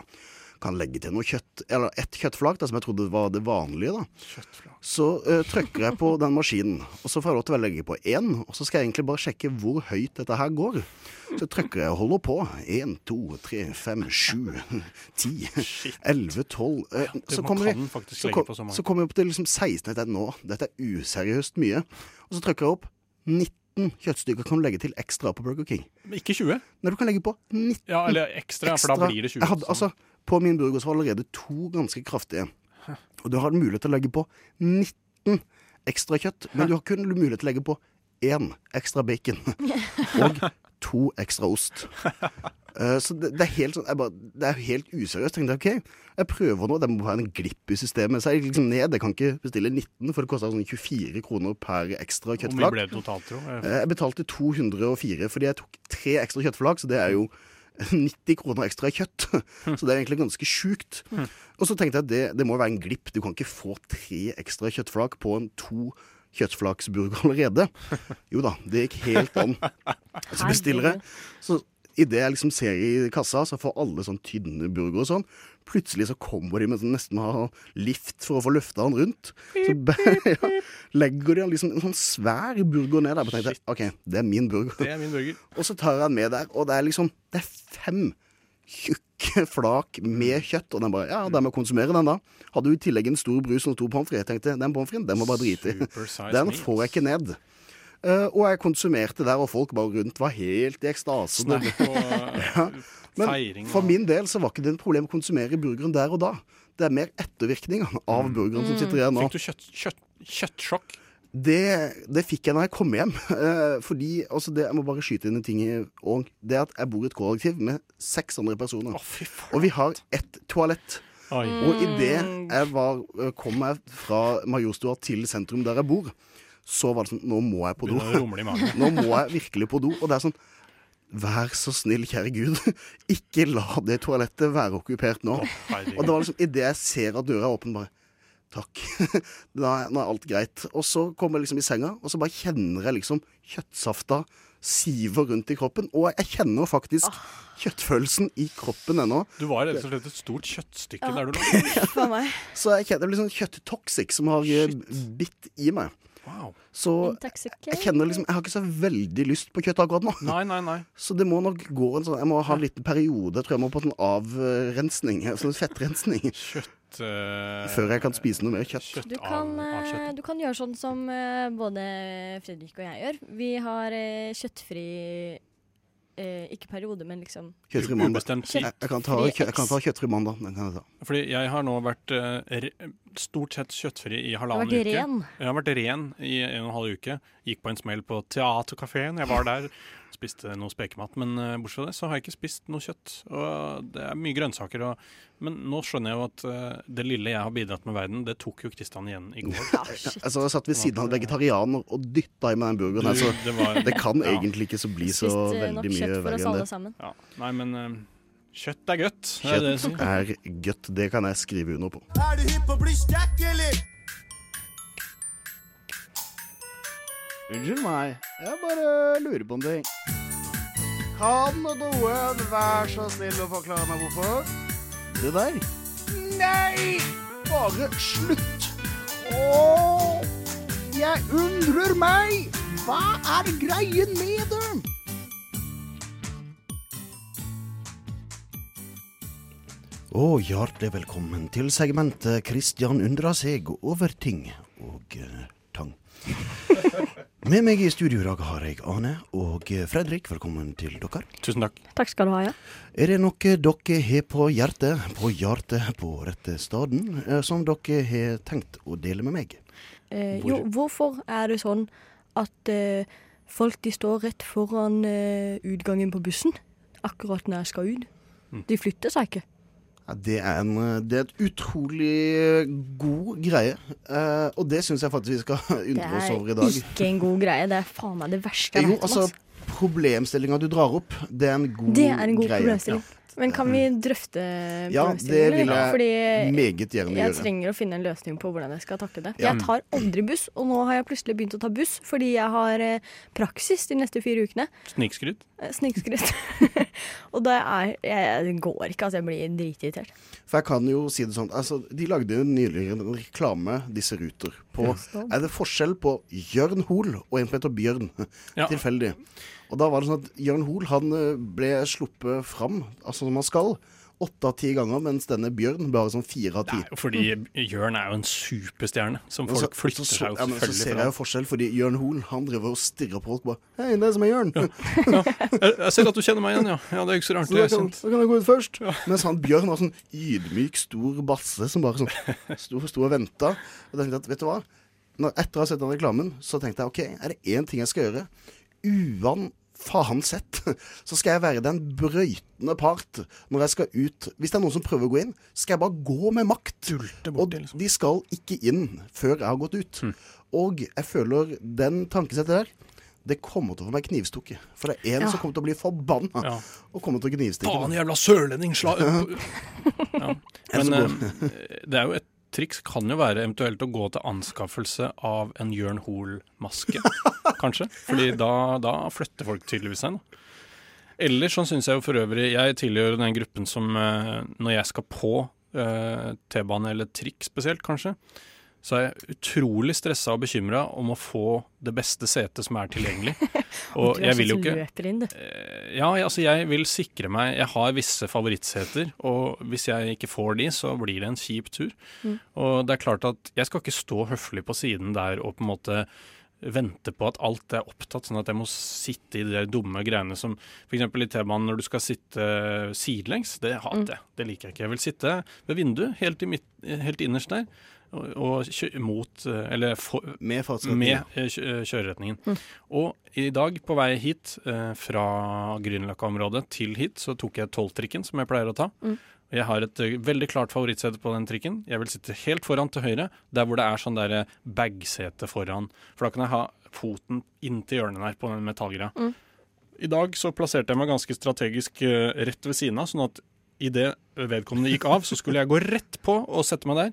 kan legge til noe kjøtt, eller ett kjøttflak, da, som jeg trodde var det vanlige. da. Så uh, trykker jeg på den maskinen, og så får jeg lov til å legge på én. Og så skal jeg egentlig bare sjekke hvor høyt dette her går. Så trykker jeg og holder på. Én, to, tre, fem, sju, [LAUGHS] ti, elleve, tolv Eh, Så kommer vi- så kom- så jeg opp til liksom 16. etter nå, dette er useriøst mye. Og så trykker jeg opp 19 kjøttstykker kan du legge til ekstra på Burger King. Ikke 20? Nei, du kan legge på 19 Ja, eller ekstra, for da blir det 20. Jeg hadde, altså, på min burger så var allerede to ganske kraftige. Og du har mulighet til å legge på 19 ekstra kjøtt, men du har kun mulighet til å legge på én ekstra bacon. [LAUGHS] Og to ekstra ost. Eh, så det, det er helt sånn jeg bare, Det er helt useriøst. Jeg tenkte OK, jeg prøver nå. Det må være en glipp i systemet. Så jeg gikk liksom ned. Jeg kan ikke bestille 19, for det koster sånn 24 kroner per ekstra Hvor mye kjøttflak. ble det totalt, tro? Eh, Jeg betalte 204 fordi jeg tok tre ekstra kjøttflak, så det er jo 90 kroner ekstra i kjøtt. Så det er egentlig ganske sjukt. Og så tenkte jeg at det, det må være en glipp. Du kan ikke få tre ekstra kjøttflak på en to kjøttflaksburger allerede. [LAUGHS] Jo da, det gikk helt an. Så bestiller jeg. Så idet jeg liksom ser i kassa, så får alle sånn tynne burger og sånn. Plutselig så kommer de med sånn nesten ha lift for å få løfta han rundt. Så [LAUGHS] ja, legger de liksom en sånn svær burger ned der. Og tenkte OK, det er min burger. Det er min burger. Og så tar jeg den med der, og det er liksom Det er fem tjukke flak med kjøtt. Og den bare Ja, da må konsumere den, da. Hadde jo i tillegg en stor brus og to pommes frites. Tenkte den pommes fritesen, den må bare drite i. [LAUGHS] Den får jeg ikke ned. Eh, og jeg konsumerte der, og folk bare rundt var helt i ekstase. [LAUGHS] Ja. Men feiring for min del så var ikke det et problem å konsumere burgeren der og da. Det er mer ettervirkningene av burgeren som sitter igjen nå. Fikk du kjøtt, kjøtt, kjøttsjokk? Det, det fikk jeg når jeg kom hjem. [LAUGHS] Eh, fordi altså det, Jeg må bare skyte inn en ting. det at jeg bor i et kollektiv med seks andre personer. og vi har ett toalett. Oi. Og idet jeg var, eh, kom jeg fra Majorstua til sentrum der jeg bor, så var det sånn Nå må jeg på do. [LAUGHS] Nå må jeg virkelig på do. Og det er sånn Vær så snill, kjære Gud, [LAUGHS] ikke la det toalettet være okkupert nå. og det var liksom idet jeg ser at døra er åpen, bare Takk. [LAUGHS] Nå er, nå er alt greit. Og så kommer jeg liksom i senga, og så bare kjenner jeg liksom kjøttsafta siver rundt i kroppen. Og jeg kjenner faktisk kjøttfølelsen i kroppen ennå. Du var rett og slett et stort kjøttstykke der du lå. Så jeg kjenner det liksom kjøtttoxic som har Shit. bitt i meg. Wow. Så jeg kjenner liksom Jeg har ikke så veldig lyst på kjøtt akkurat nå. Nei, nei, nei. [LAUGHS] Så det må nok gå en sånn Jeg må ha en liten periode. Tror jeg må på en avrensning. [LAUGHS] Sånn fettrensning. Kjøtt eh, Før jeg kan spise noe mer kjøtt. Du kan, eh, du kan gjøre sånn som eh, både Fredrik og jeg gjør. Vi har kjøttfri eh, Ikke periode, men liksom Kjøttfri mandag. Ubestemt tid. Jeg, jeg, kan ta, kjø, jeg kan ta kjøttfri mandag. Den kan jeg ta. Fordi jeg har nå vært eh, stort sett kjøttfri i halvannen uke. ren. Jeg har vært ren i en og en halv uke. Gikk på en smell på Theatercaféen, Jeg var der, spiste noe spekemat. Men uh, bortsett fra det så har jeg ikke spist noe kjøtt. Og det er mye grønnsaker. Og, men nå skjønner jeg jo at uh, det lille jeg har bidratt med verden, det tok jo Kristian igjen i går. Altså, jeg satt ved siden av en vegetarianer og dytta i meg den burgeren. her, Du, så det var- det kan ja. egentlig ikke så bli så Spist eh, veldig mye verre enn det. Ja. Nei, men Uh, kjøtt er godt. Er Kjøtt er godt. Det kan jeg skrive under på. Er du hypp på å bli sterk, eller? Unnskyld meg, jeg bare lurer på en ting. Kan noen være så snill å forklare meg hvorfor? Det der? Nei! Bare slutt! Åh, jeg undrer meg! Hva er greien med det? Og hjertelig velkommen til segmentet Kristian undrer seg over ting og eh, tang. Med meg i studio i dag har jeg Ane og Fredrik. Velkommen til dere. Tusen takk. Takk skal du ha, ja. Er det noe dere har på hjertet, på hjertet på rette staden, eh, som dere har tenkt å dele med meg? Eh, Hvor- jo, hvorfor er det sånn at eh, folk de står rett foran eh, utgangen på bussen akkurat når jeg skal ut? Mm. De flytter seg ikke. Ja, det, er en, eh, det er et utrolig eh, god greie, eh, og det syns jeg faktisk vi skal [LAUGHS] undre oss over i dag. Det er ikke en god greie. Det er faen meg det verste jeg Jo, vet om. altså, problemstillinga du drar opp, det er en god, Det er en god greie. problemstilling. Men kan vi drøfte Ja, det vil jeg Fordi Meget gjerne gjøre. jeg trenger å finne en løsning på hvordan jeg skal takle det. Ja. Jeg tar aldri buss, og nå har jeg plutselig begynt å ta buss fordi jeg har eh, praksis de neste fire ukene. Snikskryt. Eh, Snikskryt. [LAUGHS] og det er jeg, Det går ikke, altså. Jeg blir dritirritert. For jeg kan jo si det sånn altså, De lagde jo nylig en reklame, disse Ruter. På, er det forskjell på Jørn Hoel og en som heter Bjørn? Ja. Tilfeldig. Og da var det sånn at Jørn Hoel han eh, ble sluppet fram, altså som man skal, åtte av ti ganger, mens denne Bjørn bare sånn fire av ti. Fordi Jørn er jo en superstjerne som folk så- flytter seg jo ja, men så ser jeg jo forskjell, fordi Jørn Hoel han driver og stirrer på folk bare Hei, det er som er Jørn. Jeg, jeg ser at du kjenner meg igjen, ja. ja det er ikke så rart. Så da kan, da kan jeg gå ut først. Mens han Bjørn var sånn ydmyk, stor basse som bare sånn sto, sto og venta. Og da tenkte jeg at, vet du hva? Når, etter å ha sett den reklamen, så tenkte jeg OK, er det én ting jeg skal gjøre? Uan faen sett, så skal jeg være den brøytende part når jeg skal ut. Hvis det er noen som prøver å gå inn, skal jeg bare gå med makt. Og liksom. de skal ikke inn før jeg har gått ut. Og jeg føler den tankesettet der det kommer til å få meg knivstukket. For det er en Ja. som kommer til å bli forbanna Ja. og kommer til å knivstikke Faen, jævla sørlending! Sla [LAUGHS] ja. Eller Men eh, det er jo et triks kan jo være eventuelt å gå til anskaffelse av en Jørn Hoel-maske, [LAUGHS] kanskje. Fordi da, da flytter folk tydeligvis seg. Da. Ellers så syns jeg jo for øvrig Jeg tilhører den gruppen som eh, når jeg skal på eh, T-bane eller trikk spesielt, kanskje, så er jeg utrolig stressa og bekymra om å få det beste setet som er tilgjengelig. [LAUGHS] Og jeg vil jo sånn som ikke. Eh, Ja, altså jeg vil sikre meg Jeg har visse favorittseter, og hvis jeg ikke får de, så blir det en kjip tur. Mm. Og det er klart at jeg skal ikke stå høflig på siden der og på en måte vente på at alt er opptatt, sånn at jeg må sitte i de der dumme greiene som f.eks. i T-banen når du skal sitte sidelengs. Det hater jeg. Det liker jeg ikke. Jeg vil sitte ved vinduet, helt, i midt, helt innerst der, og, og mot eh, Eller for, Med med kjøreretningen. kjø- eh, kjøreretningen. Og i dag, på vei hit eh, fra Grünerløkka-området til hit, så tok jeg tolvtrikken, som jeg pleier å ta. Mm. Jeg har et eh, veldig klart favorittsete på den trikken. Jeg vil sitte helt foran til høyre, der hvor det er sånn der eh, bagsete foran. For da kan jeg ha foten inntil hjørnet der på den metallgreia. Mm. I dag så plasserte jeg meg ganske strategisk eh, rett ved siden av, sånn at idet vedkommende gikk av, så skulle jeg gå rett på og sette meg der.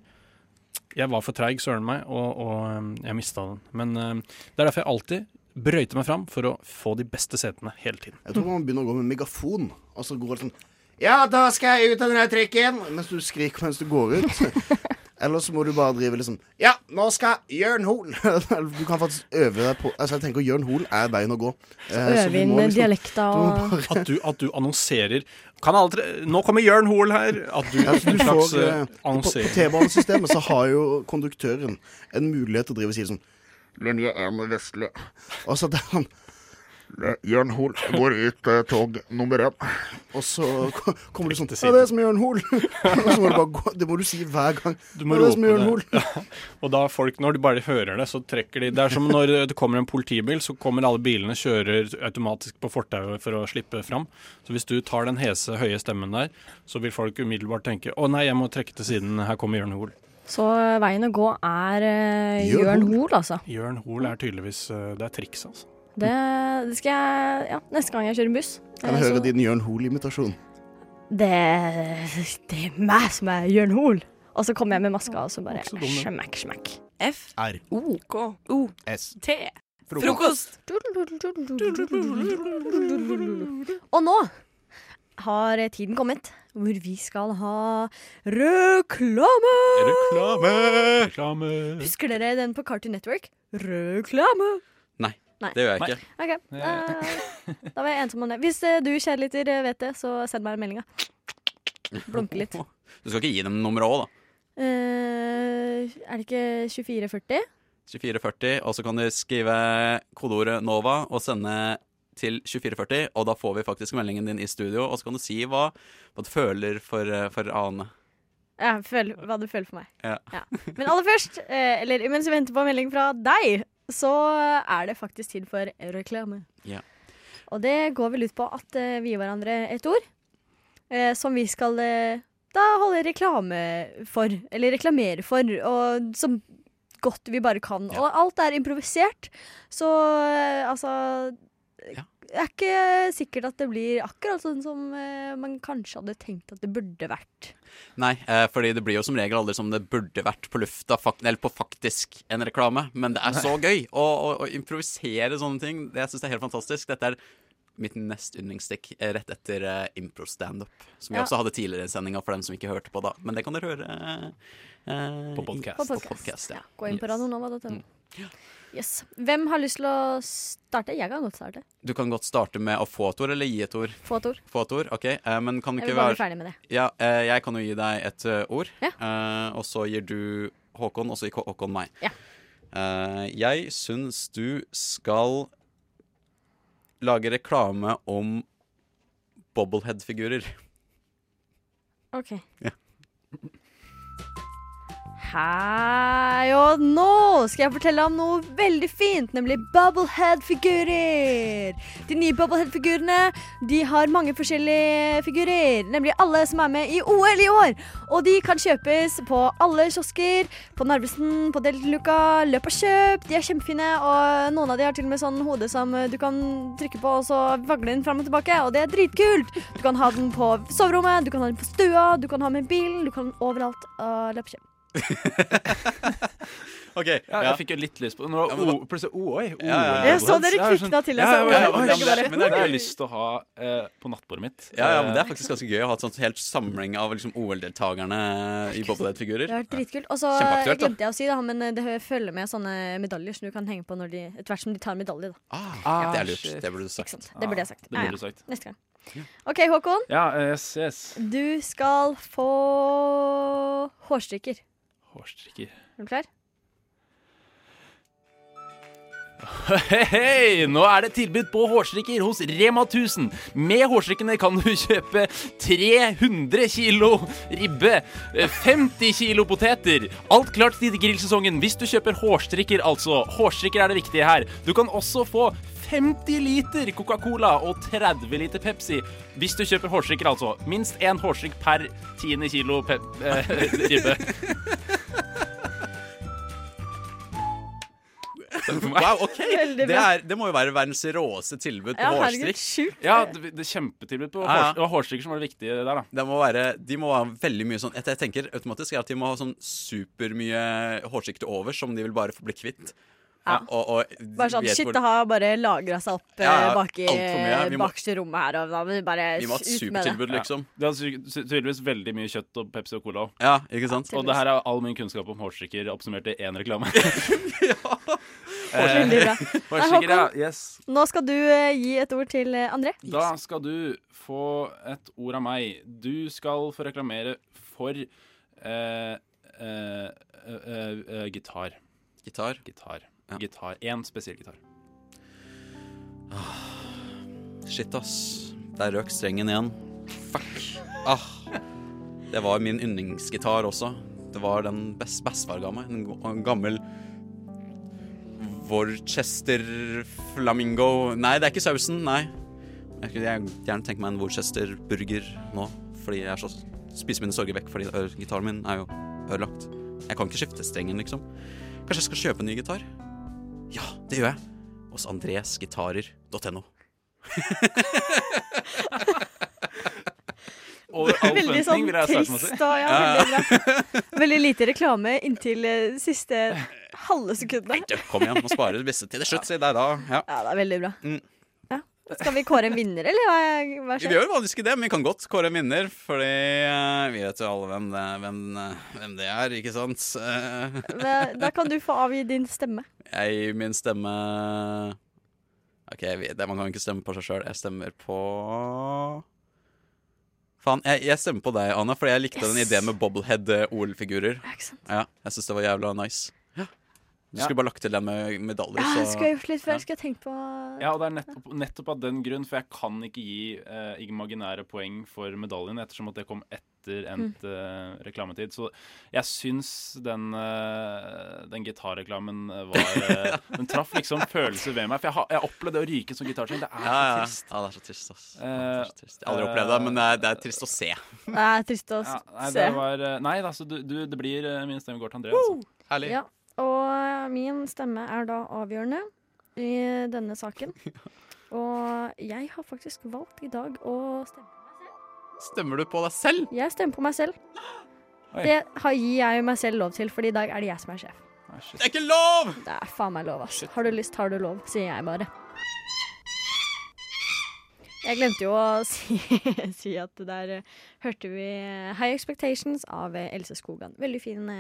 Jeg var for treig, søren meg, og, og um, jeg mista den. Men um, det er derfor jeg alltid brøyter meg fram for å få de beste setene hele tiden. Jeg tror man begynner å gå med megafon, og så går det sånn Ja, da skal jeg ut av den trikken! Mens du skriker mens du går ut. [LAUGHS] Eller så må du bare drive liksom Ja, nå skal Jørn Hoel [LAUGHS] Du kan faktisk øve deg på Altså, jeg tenker Jørn Hoel er veien å gå. Eh, så Øve du inn liksom- dialekta og At du, at du annonserer Kan alle tre Nå kommer Jørn Hoel her! At du, Ja, du slags får, eh, eh, på, på. T-banesystemet så har jo konduktøren en mulighet til å drive og si sånn Linje 1 Vestli. Og så det er han Jørn Hoel går ut eh, tog nummer én. Og så kommer du sånn Riktig Ja, det er som Jørn Hoel. [LAUGHS] Og så må du bare gå Det må du si hver gang. Du må Ja, det er som Jørn. Hoel. Ja. [LAUGHS] Og da folk, når de bare hører det, så trekker de Det er som når det kommer en politibil, så kommer alle bilene kjører automatisk på fortauet for å slippe fram. Så hvis du tar den hese, høye stemmen der, så vil folk umiddelbart tenke å nei, jeg må trekke til siden, her kommer Jørn Hoel. Så veien å gå er uh, Jørn. Hoel, altså. Jørn Hoel er tydeligvis uh, Det er triks, altså. Det, det skal jeg Ja, neste gang jeg kjører buss. Kan eh, jeg høre så- din Jørn Hoel-imitasjon? Det, det er meg som er Jørn Hoel. Og så kommer jeg med maska, og så bare smekk, smekk. dum, den. smakk, smakk. F, R. O, K, O, S. T. Frokost. Og nå har tiden kommet hvor vi skal ha reklame! Reklame! Husker dere den på Cartoon Network? Reklame! Nei, det gjør jeg ikke. Ok, eh, Da var jeg ensom om det. Hvis eh, du, kjærligheter eh, vet det, så send meg meldinga. melding. Blunke litt. Du skal ikke gi dem nummeret òg, da. Eh, er det ikke 2440? 2440, og så kan du skrive kodeordet NOVA og sende til 2440, og da får vi faktisk meldingen din i studio, og så kan du si hva, hva du føler for, eh, for Ane. Ja, føl, hva du føler for meg. Ja. Men aller først, eh, eller mens vi venter på melding fra deg, så er det faktisk tid for reklame. Ja. Og det går vel ut på at eh, vi gir hverandre et ord eh, som vi skal eh, da holde reklame for, eller reklamere for, og så godt vi bare kan. Og alt er improvisert, så eh, altså Det er ikke sikkert at det blir akkurat sånn som man kanskje hadde tenkt at det burde vært. Nei, eh, fordi det blir jo som regel aldri som det burde vært på lufta, fak eller på faktisk en reklame. Men det er så gøy å, å, å improvisere sånne ting. Det, jeg syns det er helt fantastisk. Dette er mitt nest yndlingsstikk eh, rett etter uh, impro-standup. Som vi Ja. også hadde tidligere i sendinga for dem som ikke hørte på da. Men det kan dere høre eh, På podcast. På På podcast. podcast, ja. Gå inn på Yes. radionova.no. Yes. Hvem har lyst til å starte? Jeg kan godt starte. Du kan godt starte med å få et ord, eller gi et ord. Få et ord. Få et ord, ok. Eh, men kan du Jeg vil bare bare bli være ferdig med det. Ja, eh, jeg kan jo gi deg et eh, ord, Ja. eh, og så gir du Håkon, og så gir Håkon meg. Ja. Eh, jeg syns du skal lage reklame om bobblehead-figurer. OK. Ja. Hei, og nå skal jeg fortelle om noe veldig fint, nemlig Bubblehead-figurer. De nye Bubblehead-figurene de har mange forskjellige figurer, nemlig alle som er med i OL i år. Og de kan kjøpes på alle kiosker, på Narvesen, på Deltaluka, løp og kjøp. De er kjempefine, og noen av de har til og med sånn hode som du kan trykke på, og så vagle den fram og tilbake, og det er dritkult. Du kan ha den på soverommet, du kan ha den på stua, du kan ha den med bilen, du kan overalt. Og løp og kjøp. [LAUGHS] OK. Ja, jeg fikk jo litt lyst på Nå Ja, var o, plutselig O, oi. Ja, ja, ja. Jeg så dere kvikna til, Ja, ja, ja, ja, men det har jeg lyst til å ha eh, på nattbordet mitt. Ja, ja, men Det er faktisk ganske gøy å ha et sånt helt samling av liksom, OL-deltakerne i bobblehead-figurer. Det har vært dritkult. Og så glemte jeg å si det, men eh, det følger med sånne medaljer som du kan henge på når de, etter hvert som de tar medalje. Da. Ah, det er lurt. Det burde du sagt. Det burde jeg sagt. Det Ja, burde du ja. sagt. Neste gang. OK, Håkon. Ja, yes, yes. Du skal få hårstrikker. Hårstrikker. Er du klar? [LAUGHS] Hei! Nå er det tilbud på hårstrikker hos Rema 1000. Med hårstrikkene kan du kjøpe 300 kilo ribbe, eh, 50 kilo poteter. Alt klart til grillsesongen hvis du kjøper hårstrikker, altså. Hårstrikker er det viktige her. Du kan også få 50 liter Coca-Cola og 30 liter Pepsi hvis du kjøper hårstrikker, altså. Minst én hårstrikk per tiende kilo pep eh, ribbe. Wow, OK! Det, er, det må jo være verdens råeste tilbud på Ja, hårstrikk. Ja, det, det er kjempetilbud på Ja, ja. var hårstrikker som var det viktige der, da. Det må være, de må ha veldig mye sånn Jeg tenker automatisk er at de må ha sånn supermye hårstrikker til overs som de vil bare få bli kvitt. Ja. Og, og Bare sånn, Shit, hvor- det har bare lagra seg opp eh, Ja, ja, bak i må- bakerste rommet her. Og da vi bare Vi må ha et ut med det. supertilbud, liksom. Det er tydeligvis veldig mye kjøtt og Pepsi og Cola òg. Ja, ikke sant? Og det her er all min kunnskap om hårstrikker oppsummert i én reklame. [LAUGHS] ja. [LAUGHS] bra. Hårstrikker, ja. Håkon. Yes. Nå skal du eh, gi et ord til eh, André. Da skal du få et ord av meg. Du skal få reklamere for eh, eh, eh, eh, gitar. Gitar. Gitar. Ja. Gitar. Én spesiell gitar. Shit, ass. Der røk strengen igjen. Fuck. Ah. Det var min yndlingsgitar også. Det var den best bestefar ga meg. En, gammel Worcester Flamingo Nei, det er ikke sausen. Nei. Jeg skulle gjerne tenke meg en Worcester burger nå, fordi jeg er så spiser mine sorger vekk fordi ø, gitaren min er jo ødelagt. Jeg kan ikke skifte strengen, liksom. Kanskje jeg skal kjøpe en ny gitar? Ja, det gjør jeg. Hos andresgitarer.no. [LAUGHS] Veldig sånn trist da, ja, veldig. Veldig lite reklame inntil eh, siste halve sekundet. Kom igjen, må spare det beste til det slutt, si. Det er da. Ja. Ja, det er veldig bra. Mm. Skal vi kåre en vinner, eller hva, hva Vi gjør faktisk ikke det, men vi kan godt kåre en vinner, fordi eh, vi vet jo alle hvem det, hvem, eh, hvem det er, ikke sant? [LAUGHS] Da kan du få avgi din stemme. Jeg, min stemme OK, man kan ikke stemme på seg sjøl. Jeg stemmer på Faen, jeg, jeg stemmer på deg, Anna, fordi jeg likte den ideen med bobblehead-OL-figurer. Ja, jeg syns det var jævla nice. Du Ja. skulle bare lagt til den med medaljer, Ja, det så skulle gjort litt før. ja. Jeg skulle tenkt på Ja, og det er nettopp, nettopp av den grunn, for jeg kan ikke gi uh, imaginære poeng for medaljen, ettersom at det kom etter endt uh, reklametid. Så jeg syns den, uh, den gitarreklamen var [LAUGHS] Den traff liksom følelser ved meg. For jeg har jeg opplevde å ryke som gitarstring. Det er ja, så trist. ja, det er så trist, ass. Det er så trist. Jeg har aldri opplevd det, men det er, det er trist å se. Det er trist å Ja, nei, se. det var, nei altså, du, du, det blir min stemme går til André. Altså. Herlig. Ja, og min stemme er da avgjørende i denne saken. [LAUGHS] Og jeg har faktisk valgt i dag å stemme. på meg selv. Stemmer du på deg selv? Jeg stemmer på meg selv. Oi. Det gir jeg meg selv lov til, for i dag er det jeg som er sjef. Ah. Det er ikke lov! Det er faen meg lov, ass. Har du lyst, har du lov, sier jeg bare. Jeg glemte jo å [LAUGHS] si, si at der eh, hørte vi eh, High Expectations av eh, Else Skogan. Veldig fin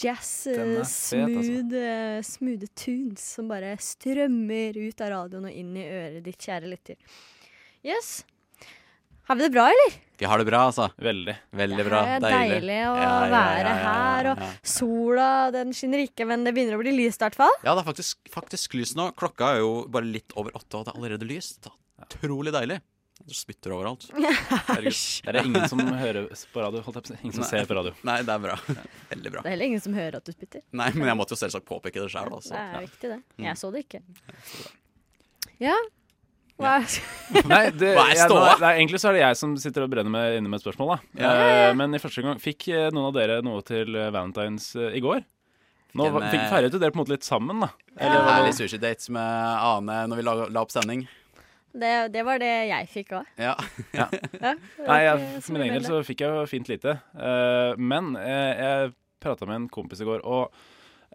jazz, smooth, er fet, altså. smooth, eh, tunes som bare strømmer ut av radioen og inn i øret ditt, kjære lytter. Yes. Har vi det bra, eller? Vi har det bra, altså. Veldig. Veldig bra. Det er Deilig. deilig å Ja, ja, ja, være ja, ja, her, og sola den skinner ikke, men det begynner å bli lyst i hvert fall. Ja, det er faktisk, faktisk lys nå. Klokka er jo bare litt over åtte, og det er allerede lyst. Utrolig deilig. Du spytter overalt. [LAUGHS] Herregud. Det er ingen som hører på radio. Holdt jeg på. Ingen som Nei. ser på radio. Nei, det er bra. Veldig bra. Det er heller ingen som hører at du spytter. Nei, men jeg måtte jo selvsagt påpeke det sjøl, altså. Det er viktig, det. Mm. Jeg så det ikke. Ja. Hva er Nei, det, Hva er jeg, ståa? nå- nei, egentlig så er det jeg som sitter og brenner med, inne med et spørsmål. da Ja. Eh, Men i første gang fikk eh, noen av dere noe til eh, Valentines i går. Nå fikk feiret jo dere på en måte litt sammen, da. Eller litt sushi dates med Ane når vi la, la opp sending. Det, det var det jeg fikk òg. Ja. Ja, [LAUGHS] Nei, jeg, for min del så fikk jeg jo fint lite. Uh, men eh, jeg prata med en kompis i går, og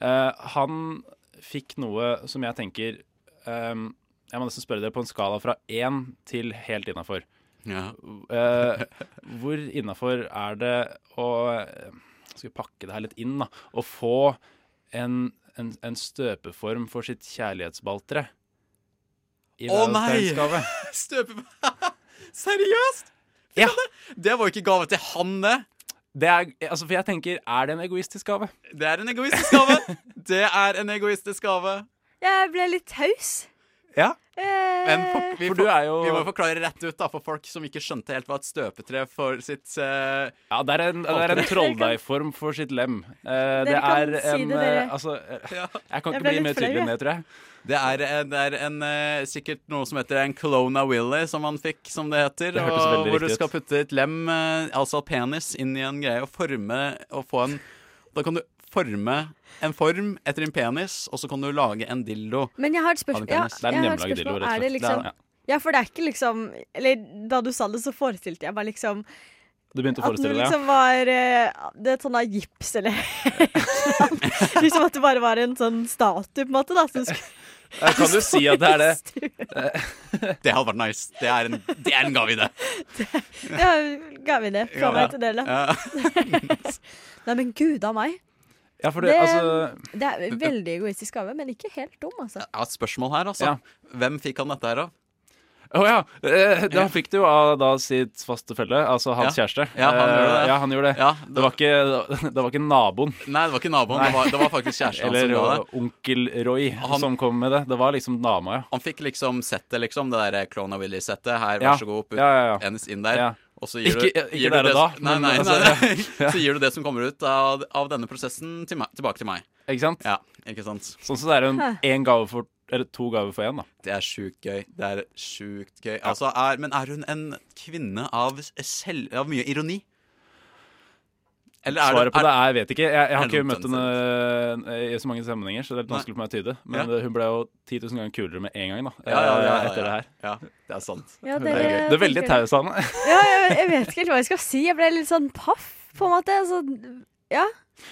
uh, han fikk noe som jeg tenker um, Jeg må nesten spørre dere på en skala fra én til helt innafor. ja. uh, hvor innafor er det å Skal vi pakke det her litt inn, da? Å få en, en, en støpeform for sitt kjærlighetsballtre. I Å, nei! [LAUGHS] Støpe... [LAUGHS] Seriøst? Ja. Det var jo ikke gave til han, det. Det er, altså, for jeg tenker, er det en egoistisk gave? Det er en egoistisk gave. [LAUGHS] Det er en egoistisk gave. Jeg ble litt taus. Ja. Eh, Men for, vi, For du er jo vi må forklare rett ut da, for folk som ikke skjønte helt hva et støpetre for sitt uh, Ja, det er en, det er en trolldeigform for sitt lem. Eh, det er kan er si en det, dere. eh, Altså, Ja. jeg kan ikke bli mer tydelig enn det, tror jeg. Det er, det er en, eh, sikkert noe som heter en Kelowna Willy, som han fikk, som det heter. Det og hvor du skal putte et lem, eh, altså penis, inn i en greie og forme og få en Da kan du forme en form etter en penis, og så kan du lage en dildo. Men jeg har et spørsmål. Ja. Det er en hjemmelaget dildo, rett og slett. liksom Ja. Ja, for det er ikke liksom Eller da du sa det, så forestilte jeg meg liksom Du begynte å at det forestille deg? ja. liksom var eh, Det er sånn av gips eller [LAUGHS] [LAUGHS] Liksom at det bare var en sånn statue, på en måte. da som skulle Kan du si at det er det? [LAUGHS] Det hadde vært nice. Det er en, det er en gave idé. [LAUGHS] Ja, gave i det fra meg til dere. [LAUGHS] Nei, men gud a meg. Ja, for det, Det- altså Det er veldig egoistisk gave, men ikke helt dum, altså. Jeg har et spørsmål her, altså. Ja. Hvem fikk han dette her av? Å ja! Eh, Da fikk du jo av da sitt faste felle, altså hans Ja. kjæreste. Ja, han gjorde det. Eh, Ja, han gjorde det. Ja, Det var ikke, det var ikke naboen. Nei, det var ikke naboen. Det var, det var faktisk kjæresten hans Eller som gjorde det. onkel Roy Han- som kom med det. Det var liksom dama, ja. Han fikk liksom settet, liksom. Det derre Clone of Willy-settet. Her, vær så god, putt Ja, ja, ja. inn der. Ja. Og så gir Ikke- du, ikke gir der og det, da, Nei, nei, nei, altså, nei. [LAUGHS] Så gir du det som kommer ut av, av denne prosessen til meg, tilbake til meg. Ikke sant? Ja, ikke sant? Sånn så det er en én gave for Eller to gaver for én, da. Det er sjukt gøy. Det er sjukt gøy. Altså, er, men er hun en kvinne av, selv, av mye ironi? Eller er Svaret det, på det er jeg vet ikke. Jeg, jeg har ikke møtt henne eh, i så mange sammenhenger, så det er litt vanskelig for meg å tyde. Men Ja. hun ble jo 10 000 ganger kulere med en gang, da. Ja, ja, ja, eh, ja, etter ja. det her. Ja, det er sant. Ja, Det er det er veldig taus av henne. [LAUGHS] Ja, jeg, jeg vet ikke helt hva jeg skal si. Jeg ble litt sånn paff, på en måte. Så, ja.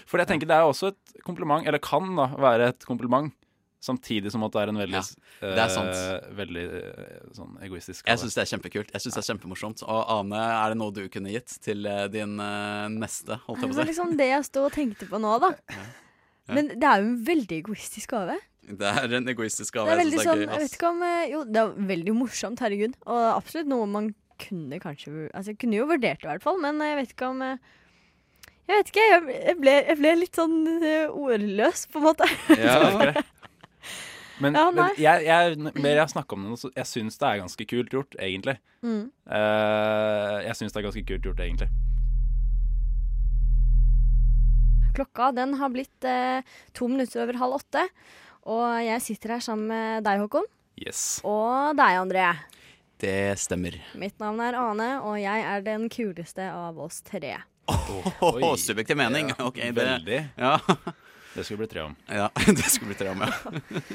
For jeg tenker det er også et kompliment, eller kan da være et kompliment, samtidig som at det er en veldig, Ja, det er sant. eh, veldig uh, sånn egoistisk Jeg syns det er kjempekult. Jeg synes det er kjempemorsomt. Og Ane, er det noe du kunne gitt til uh, din neste, holdt Det jeg på var å si? liksom det jeg stod og tenkte på nå, da. [LAUGHS] Ja. Men det er jo en veldig egoistisk gave. Det er en egoistisk Det gave. er veldig sånn, det er jeg vet ikke om Jo, det er veldig morsomt, herregud. Og absolutt noe man kunne kanskje Altså, jeg kunne jo vurdert det, i hvert fall, men jeg vet ikke om Jeg vet ikke, jeg, ble, jeg ble litt sånn ordløs, på en måte. Ja. [LAUGHS] Men, Ja, men jeg, jeg, mer jeg snakker om det, så jeg syns det er ganske kult gjort, egentlig. Mm. Uh, jeg syns det er ganske kult gjort, egentlig. Klokka den har blitt eh, to minutter over halv åtte. Og jeg sitter her sammen med deg, Håkon. Yes. Og deg, André. Det stemmer. Mitt navn er Ane, og jeg er den kuleste av oss tre. Åh, subjektiv mening. Ja, Ok, det, veldig. ja. Det skulle bli tre om. ja, [LAUGHS] det skulle bli tre om, ja.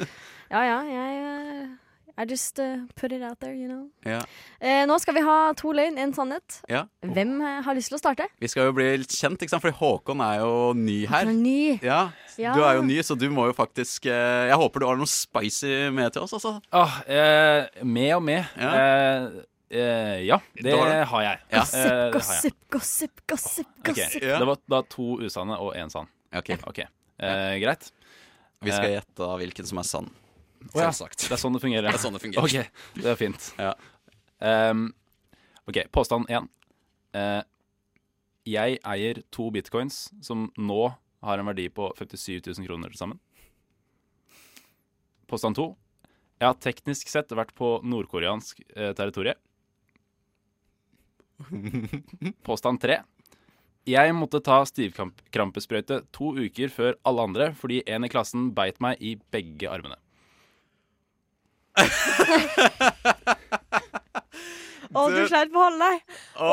[LAUGHS] Ja ja, jeg eh, I just uh, put it out there, you know. ja. Eh, nå skal vi ha to løgn, en sannhet. ja. Hvem eh, har lyst til å starte? Vi skal jo bli litt kjent, ikke sant? Fordi Håkon er jo ny her. Er ny. Ja, Ja. Du er jo ny, så du må jo faktisk eh, Jeg håper du har noe spicy med til oss, altså. Ah, eh, med og med. Ja. Ja, det har jeg. Ja. Eh, det har jeg. Gossip, gossip, gossip, Ok, gossip. Ja. Det var da to usanne og én sann. Ok, Ok, eh, Greit. Vi skal Eh. gjette hvilken som er sann. Oh, ja, Selvsagt. Det er sånn det fungerer. Det er sånn det fungerer. Ok, det er fint. Ja. Um, ok, påstand én. Uh, jeg eier to bitcoins som nå har en verdi på 57 000 kroner til sammen. Påstand to. Jeg har teknisk sett vært på nordkoreansk eh, territorium. [LAUGHS] Påstand tre. Jeg måtte ta stivkrampesprøyte to uker før alle andre fordi en i klassen beit meg i begge armene. [LAUGHS] Å, du sleit på å holde deg. Å,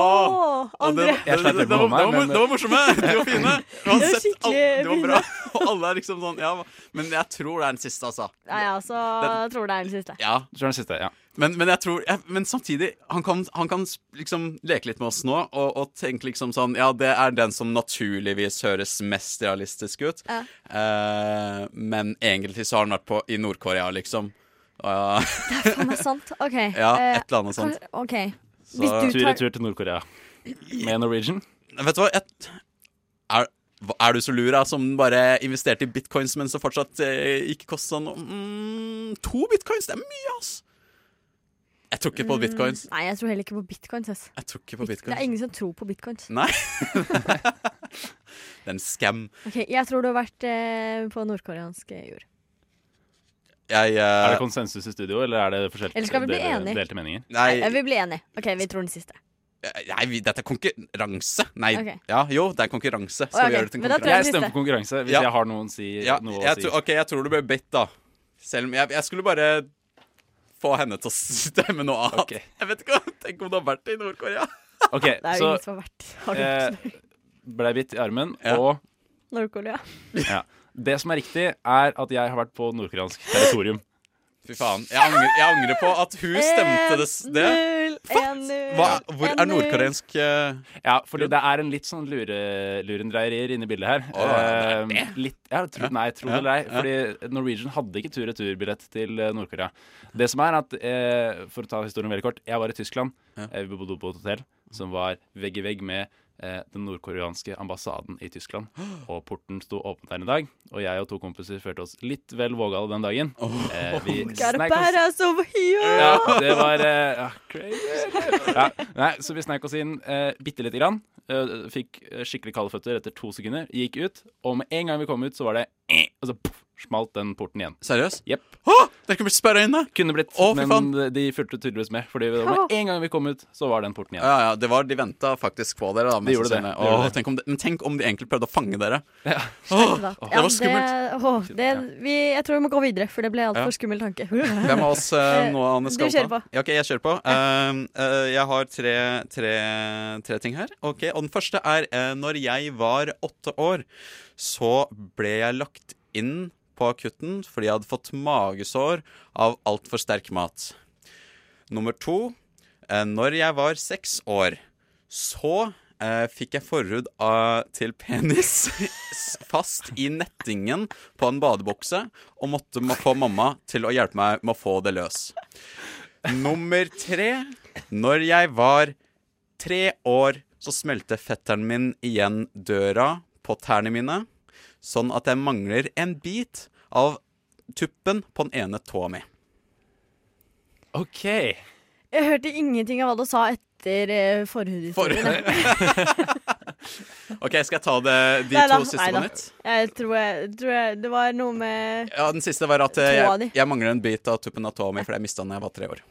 André. det, Jeg sleit det, litt det, var, det, meg, men- det var morsomme! De var fine. [LAUGHS] Det var skikkelig de var bra. [LAUGHS] Og alle er liksom sånn Ja, men jeg tror det er den siste, altså. Nei, altså, Den- tror det er den siste. Ja, Så er den siste, ja. Men, men jeg tror jeg, Men samtidig, han kan, han kan liksom leke litt med oss nå og, og tenke liksom sånn Ja, det er den som naturligvis høres mest realistisk ut. Ja. Uh, men egentlig så har han vært på i Nord-Korea, liksom. Og, [LAUGHS] Det er faen meg sant. OK. [LAUGHS] ja, eh, et eller annet sånt. OK. Så, Hvis du tar Tur-retur til Nord-Korea med Norwegian. Vet du hva? et, er, er du så lur, da, som bare investerte i bitcoins, men så fortsatt eh, ikke kosta noe mm, To bitcoins, det er mye, ass! Jeg tror ikke på bitcoins. Mm, Nei, jeg tror heller ikke på bitcoins. ass. Jeg tror ikke på Det bitcoins. er ingen som tror på bitcoins. Nei. [LAUGHS] det er en scam. Ok, Jeg tror du har vært eh, på nordkoreansk jord. Jeg Er eh, det konsensus i studio, eller er det forskjellige Eller skal vi bli enige? delte meninger? Nei, Nei vi blir enige. OK, vi tror den siste. nei vi, dette er konkurranse. Nei, okay. ja, jo, det er konkurranse. Skal okay. vi gjøre det til konkurranse? Jeg stemmer på konkurranse hvis Ja. jeg har noen si, Ja, noe å si. tror, ok, jeg tror du ble bedt, da. Selv om jeg, jeg skulle bare få henne til å stemme noe annet. Okay. Jeg vet ikke, Tenk om du har vært i Nord-Korea. Ok, [LAUGHS] Det er jo så ingen som har vært Har du vært ble bitt i armen, Ja. og Nord-Korea? ja. Det som er riktig, er at jeg har vært på nordkoreansk territorium. Fy faen. Jeg angrer, jeg angrer på at hun stemte det. det. 1-0. Hva, hvor er nordkoreansk uh, Ja, fordi det er en litt sånn lure, lurendreierier inne i bildet her. Å, det er det? Litt, ja, tro, nei, tro det Ja, eller ei. Fordi Norwegian hadde ikke tur-retur-billett til eh, Nord-Korea. Det som er at, uh, For å ta historien veldig kort. Jeg var i Tyskland. Ja. Eh, vi bodde på et hotell som var vegg i vegg med eh, den nordkoreanske ambassaden i Tyskland. Og porten sto åpen der en dag. Og jeg og to kompiser følte oss litt vel vågale den dagen. Eh, vi Got oss ja, det var eh, ja, crazy. Ja, nei, så vi sneik oss inn eh, bitte lite grann. Eh, fikk eh, skikkelig kalde føtter etter to sekunder. Gikk ut, og med en gang vi kom ut, så var det eh, og så smalt den porten igjen. Seriøst? Jepp. Det kunne blitt sperra inne! Kunne blitt, Å, fy men de fulgte tydeligvis med. Fordi det var med en gang vi kom ut, så var den porten igjen. Ja, ja, det var, De venta faktisk på dere. da De gjorde det, sannsynlig. de gjorde Åh, det. tenk om de, Men tenk om de egentlig prøvde å fange dere. Ja. Åh, det Ja, var skummelt. Det, åh, det, vi, jeg tror vi må gå videre, for det ble altfor Ja. for skummel tanke. [LAUGHS] Hvem av oss eh, nå, Anne, Du skal kjører ta? på. Ja, ok, jeg kjører på. Um, eh, jeg har tre, tre, tre ting her. Ok, Og den første er uh, når jeg var åtte år, så ble jeg lagt inn på akutten fordi jeg hadde fått magesår av altfor sterk mat. Nummer to. eh, når jeg var seks år, så eh, fikk jeg forhud av, til penis [LAUGHS] fast i nettingen på en badebukse og måtte få mamma til å hjelpe meg med å få det løs. Nummer tre. Når jeg var tre år, så smelte fetteren min igjen døra på tærne mine, sånn at jeg mangler en bit av tuppen på den ene tåa mi. OK. Jeg hørte ingenting av hva du sa etter uh, forhudhistorien. [LAUGHS] OK, skal jeg ta det, de Neida, to siste på nytt? Jeg tror, jeg tror jeg, det var noe med Ja, Den siste var at eh, jeg, jeg mangler en bit av tuppen av tåa mi fordi jeg mista den da jeg var tre år.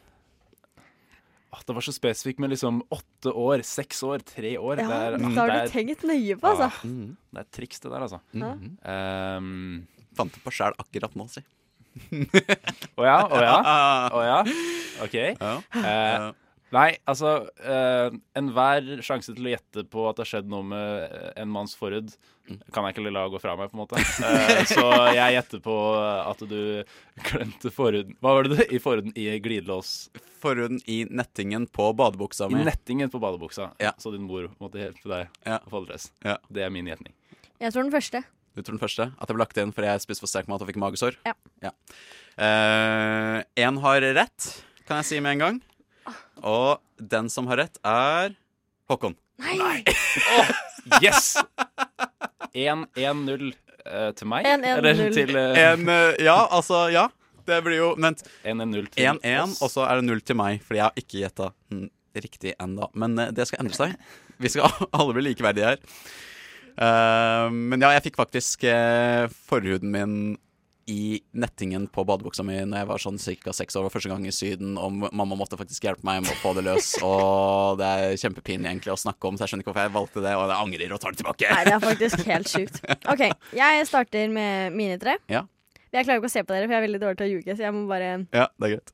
Det var så spesifikt med liksom åtte år, seks år, tre år. Ja, det er, dette har du tenkt nøye på, altså. Ja, mm, det er triks, det der, altså. Ja. Um, Fant det på sjæl akkurat nå, si. Å ja? Å ja? [LAUGHS] Oh ja? OK. Ja. Nei, altså uh, Enhver sjanse til å gjette på at det har skjedd noe med eh, en manns forhud, kan jeg ikke la gå fra meg, på en måte. Uh, [LAUGHS] så jeg gjetter på at du glemte forhuden Hva var det du? I forhuden i glidelås? Forhuden i nettingen på badebuksa I nettingen på badebuksa. Ja. Så din mor måtte hjelpe deg Ja. å få det. Ja. Det er min gjetning. Jeg tror den første. Du tror den første? At jeg ble lagt inn fordi jeg spiste for sterk mat og fikk magesår? Ja. Én har rett, kan jeg si med en gang. Og den som har rett, er Håkon. Nei! [LAUGHS] Yes! 1-1-0 eh, til meg. 1-1-0. Eller til eh, En, eh, ja, altså, ja. Det blir jo Vent. 1-0 til 1-1, oss. og så er det 0 til meg, fordi jeg har ikke gjetta mm, riktig ennå. Men eh, det skal endre seg. Vi skal [LAUGHS] alle bli likeverdige her. Eh, men ja, jeg fikk faktisk eh, forhuden min i nettingen på badebuksa mi Når jeg var sånn ca. seks år. Var første gang i Syden, og mamma måtte faktisk hjelpe meg med å få det løs. [LAUGHS] Og det er kjempepinlig egentlig å snakke om, så jeg skjønner ikke hvorfor jeg valgte det, og jeg angrer og tar det tilbake. Nei, det er faktisk helt sjukt. OK, jeg starter med mine tre. Ja. Jeg klarer ikke å se på dere, for jeg er veldig dårlig til å ljuge. Så jeg må bare Ja, det er greit.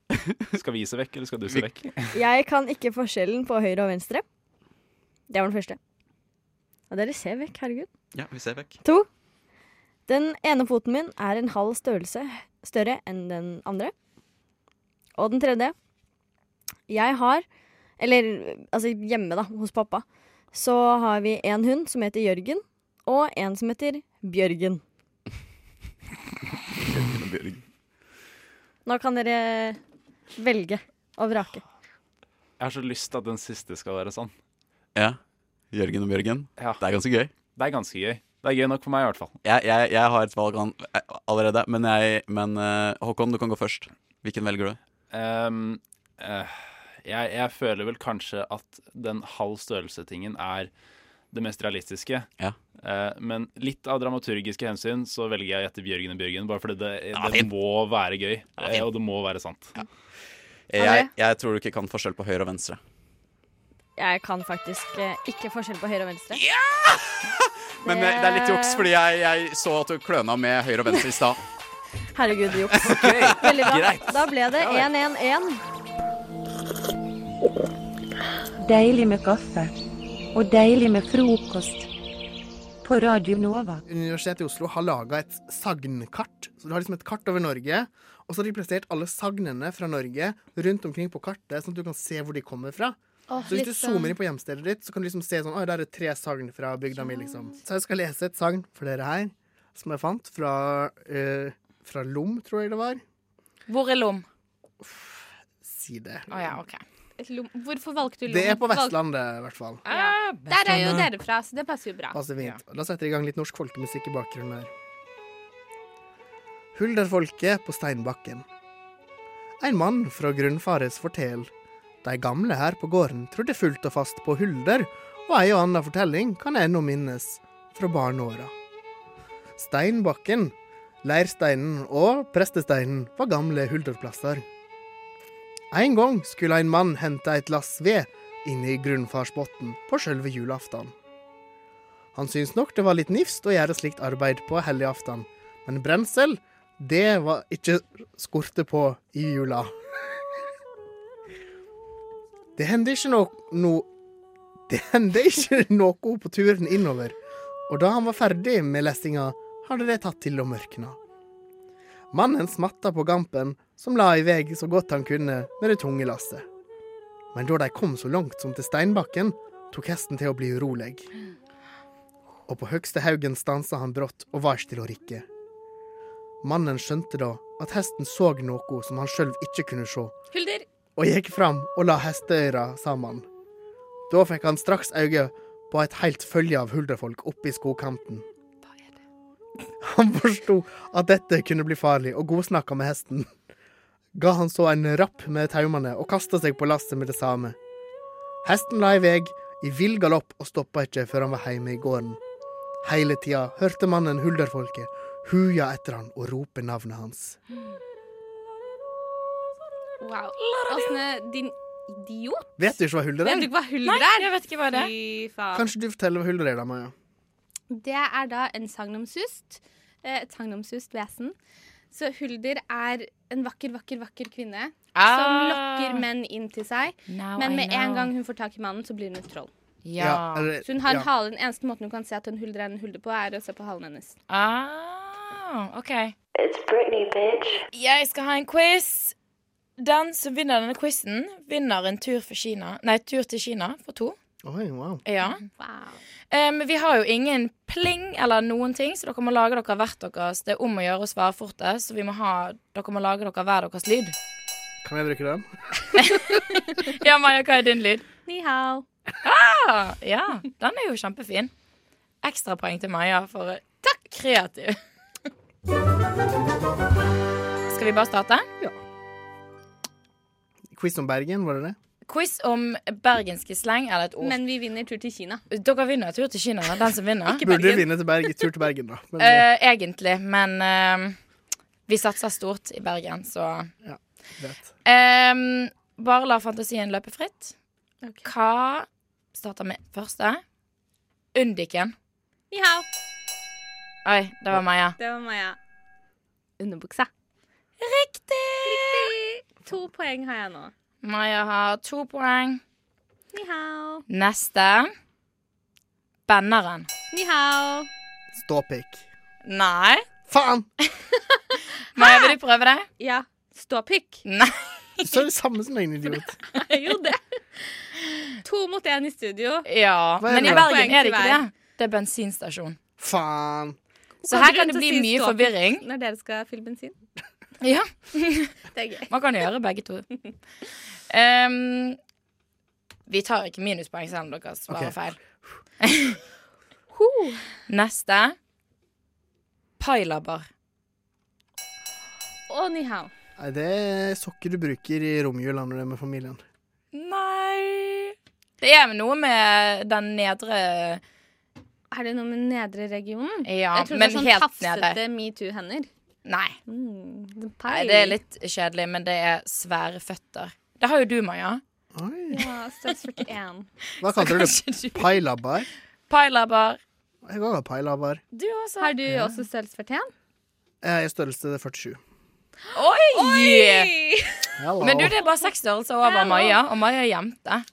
Skal vi se vekk, eller skal du se vekk? [LAUGHS] Jeg kan ikke forskjellen på høyre og venstre. Det var den første. Og dere ser vekk, herregud. Ja, vi ser vekk. To. Den ene foten min er en halv størrelse større enn den andre. Og den tredje Jeg har Eller altså hjemme, da, hos pappa, så har vi en hund som heter Jørgen, og en som heter Bjørgen. Nå kan dere velge og vrake. Jeg har så lyst til at den siste skal være sånn. Ja. Jørgen og Bjørgen. Ja. Det er ganske gøy. Det er ganske gøy. Det er gøy nok for meg, i hvert fall. Jeg, jeg, jeg har et valg eh, allerede, men, jeg, men uh, Håkon, du kan gå først. Hvilken velger du? Um, uh, jeg, føler vel kanskje at den halv størrelse-tingen er det mest realistiske. Ja. Uh, men litt av dramaturgiske hensyn så velger jeg etter Bjørgen og Bjørgen, bare fordi det, det det må være gøy, Ja, og det må være sant. Jeg, jeg tror du ikke kan forskjell på høyre og venstre. Jeg kan faktisk eh, ikke forskjell på høyre og venstre. [LAUGHS] Men det, det er litt juks, fordi jeg, jeg så at du kløna med høyre og venstre i stad. [LAUGHS] Herregud, juks. [LAUGHS] Veldig bra. greit. Da ble det 1-1-1. Deilig med kaffe. Og deilig med frokost. På Radio Nova. Universitetet i Oslo har laga et sagnkart. Så Du har liksom et kart over Norge, og så har de plassert alle sagnene fra Norge rundt omkring på kartet, sånn at du kan se hvor de kommer fra. Så hvis du sånn- zoomer inn på hjemstedet ditt, så kan du liksom se sånn der er tre sagn fra bygda mi, liksom. Så jeg skal lese et sagn for dere her, som jeg fant fra, eh, fra Lom, tror jeg det var. Hvor er Lom? Si det. Oh, ja, OK. Lom- Hvorfor valgte du Lom? Det er på Vestlandet, i hvert fall. Ja. Der er jo dere fra, så det passer jo bra. Passer fint. Da setter jeg i gang litt norsk folkemusikk i bakgrunnen her. Hulderfolket på Steinbakken. En mann fra grunnfares fortel. De gamle her på gården trodde fullt og fast på hulder, og ei og anna fortelling kan ennå minnes fra barneåra. Steinbakken Leirsteinen og prestesteinen var gamle hulderplasser. En gang skulle en mann hente et lass ved inne i grunnfarsbotn på sjølve julaften. Han syntes nok det var litt nifst å gjøre slikt arbeid på helligaften, men brensel, det var ikke skorte på i jula. Det hendte ikke noe no, Det hender ikke noe på turen innover, og da han var ferdig med lessinga, hadde det tatt til å mørkna. Mannen smatta på gampen, som la i vei så godt han kunne med det tunge lasset. Men da de kom så langt som til steinbakken, tok hesten til å bli urolig. Og på høgste haugen stansa han brått og var ikke til å rikke. Mannen skjønte da at hesten så noe som han sjøl ikke kunne se, Hulder! Og gikk fram og la hesteøyra sammen. Da fikk han straks øye på et helt følge av hulderfolk oppe i skogkanten. Han forsto at dette kunne bli farlig, og godsnakka med hesten. Ga han så en rapp med taumene og kasta seg på lasset med det samme. Hesten la i vei i vill galopp og stoppa ikke før han var hjemme i gården. Hele tida hørte mannen hulderfolket huja etter han og rope navnet hans. Wow. Åsne, din idiot. Vet du ikke hva hulder er? Vet du ikke hva hulder er? Nei, jeg vet ikke hva det er. Fy faen. Kanskje du forteller hva hulder er, da, Maja? Det er da en sagnomsust. eh, Et sagnomsust vesen. Så Hulder er en vakker, vakker, vakker kvinne Ah. som lokker menn inn til seg. Now Men med en gang hun får tak i mannen, så blir hun et troll. Ja. Ja, så hun har en ja. hale. Den eneste måten hun kan se at en hulder er en hulder på, er å se på halen hennes. Ah, OK. It's Britney, bitch. Jeg skal ha en quiz. Den som vinner denne quizen, vinner en tur, for Kina. Nei, tur til Kina for to. Oi, wow. Ja. Um, vi har jo ingen pling eller noen ting, så dere må lage dere hvert deres. Det er om å gjøre å svare fortest, så vi må ha, dere må lage dere hver deres lyd. Kan jeg bruke den? [LAUGHS] Ja, Maja, hva er din lyd? Ni hao. Ah, ja, den er jo kjempefin. Ekstrapoeng til Maja for Takk! Kreativ. Skal vi bare starte? Ja. Quiz om Bergen, var det det? Quiz om bergenske sleng eller et ord. Men vi vinner tur til Kina. Dere vinner tur til Kina, den som vinner. Burde vinne til Bergen, tur til Bergen, da. [LAUGHS] Men, Eh, egentlig, men eh, vi satser stort i Bergen, så vet. Em, Bare la fantasien løpe fritt. Hva starter med første? Undiken. Ni hao. Oi, det var Maja. Det var Maja. Underbuksa. To poeng har jeg nå. Maja har to poeng. Ni hao. Neste. Banneren. Ni hao. Ståpikk. Nei. Faen! [LAUGHS] Maja, vil du prøve det? Ja. Ståpikk. Nei. Du sa det samme som en idiot. Jeg gjorde det. To mot én i studio. Ja, men i? Bergen er det ikke det. Det er bensinstasjon. Faen. Så her kan det bli mye forvirring. Når dere skal fylle bensin. Ja. [LAUGHS] Det er gøy. Man kan gjøre begge to. Um, vi tar ikke minuspoeng selv om dere svarer okay. feil. [LAUGHS] Neste. Pailabber Og ni hao. Nei, det er sokker du bruker i romjula når du er med familien. Nei Det er noe med den nedre Er det noe med nedre regionen? Ja, jeg tror men det er sånn helt tafsete metoo-hender. Nei. Mm, Nei, det er litt kjedelig, men det er svære føtter. Det har jo du, Maja. Ja, størrelse 41. Hva kalte du det? [LAUGHS] Pailabbar? Pailabbar. Jeg òg har pailabbar. Du også. Har du også størrelse 41? Jeg er størrelse 47. Oi! Oi! Men du, det er bare seks størrelser over Maja, og Maja er jente.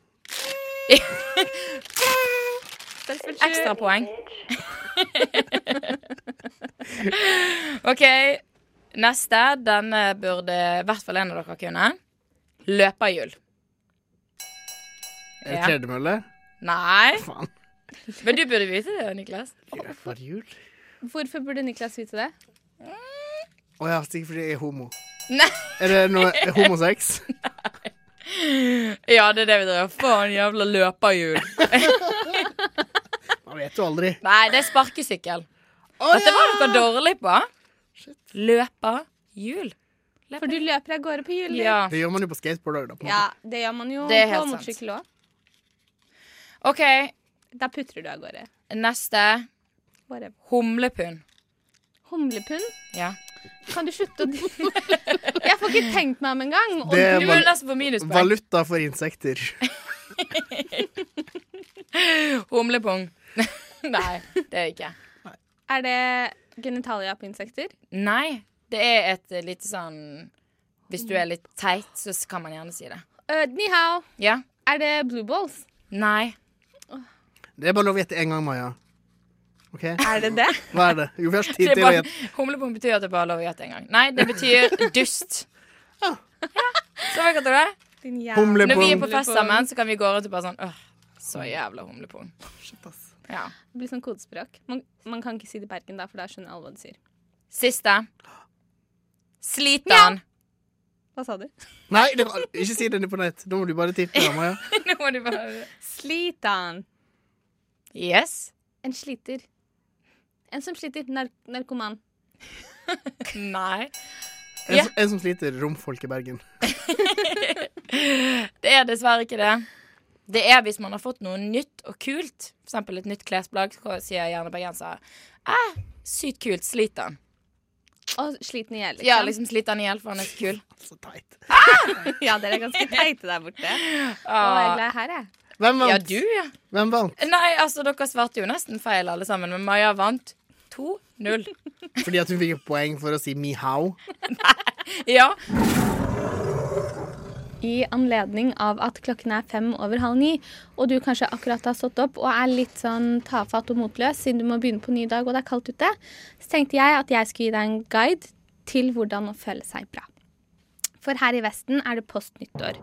[LAUGHS] Ekstrapoeng. [LAUGHS] OK. Neste. Denne burde i hvert fall en av dere kunne. Løperhjul. Er Ja. tredemølle? Nei. Faen. Men du burde vite det, Niklas. Løperhjul? Hvorfor burde Niklas vite det? Å ja, sikkert fordi jeg er homo. Nei. Er det noe homosex? [LAUGHS] Nei. Ja, det er det vi driver Faen, jævla løperhjul. [LAUGHS] Man vet jo aldri. Nei, det er sparkesykkel. Dette var dere dårlig på. Løperhjul. For du løper av gårde på hjulet. Ja. Det gjør man jo på skateboard òg, da. På Ja, det gjør man jo Det er på motorsykkel òg. OK, Da putrer du av gårde. neste. Whatever. Humlepund. Humlepund? Ja. Kan du slutte å [LAUGHS] Jeg får ikke tenkt meg om engang. Det er val valuta for insekter. [LAUGHS] [LAUGHS] Humlepung. [LAUGHS] Nei, det er det ikke. Er det genitalia på insekter? Nei, det er et lite sånn Hvis du er litt teit, så kan man gjerne si det. Uh, ni hao. Ja. Er det blue balls? Nei. Det er bare lov å gjette én gang, Maja. Okay. Er det det? Hva er det? Jo, vi har ikke tid til å gjette. humlepung betyr at det bare er lov å gjette en gang. Nei, det betyr dust. Ja. Så vet du det? Din Humlepung. Når vi er på fest sammen, så kan vi gå rundt og bare sånn Åh, så jævla humlepung. Ja. Det blir sånn kodespråk. Man, man kan ikke si det i Bergen, da, for da skjønner alle hva du sier. Siste. Slitan. Hva sa du? Nei, det var, ikke si det på nett. [LAUGHS] Nå må du bare tippe. Maja. Nå må du bare Slitan. Yes. En sliter. En som sliter. Nar narkoman. [LAUGHS] Nei. En, Ja. som- en som sliter romfolk i Bergen. [LAUGHS] [LAUGHS] Det er dessverre ikke det. Det er hvis man har fått noe nytt og kult, eksempel et nytt klesplagg, så sier gjerne bergensere eh, sykt kult, slit den. Og sliten i hjel, liksom. Ja, liksom slit den i hjel, for han er så kul. [LAUGHS] Så teit. ja, dere er ganske teite der borte. [LAUGHS] Og Ah. jeg er glad her, jeg. Hvem vant? Ja, du, ja. Hvem vant? Nei, altså, dere svarte jo nesten feil alle sammen, men Maja vant 2-0. Fordi at hun fikk et poeng for å si mi hao. Ja. I anledning av at klokken er fem over halv ni, og du kanskje akkurat har stått opp og er litt sånn tafatt og motløs siden du må begynne på ny dag og det er kaldt ute, så tenkte jeg at jeg skulle gi deg en guide til hvordan å føle seg bra. For her i Vesten er det postnyttår,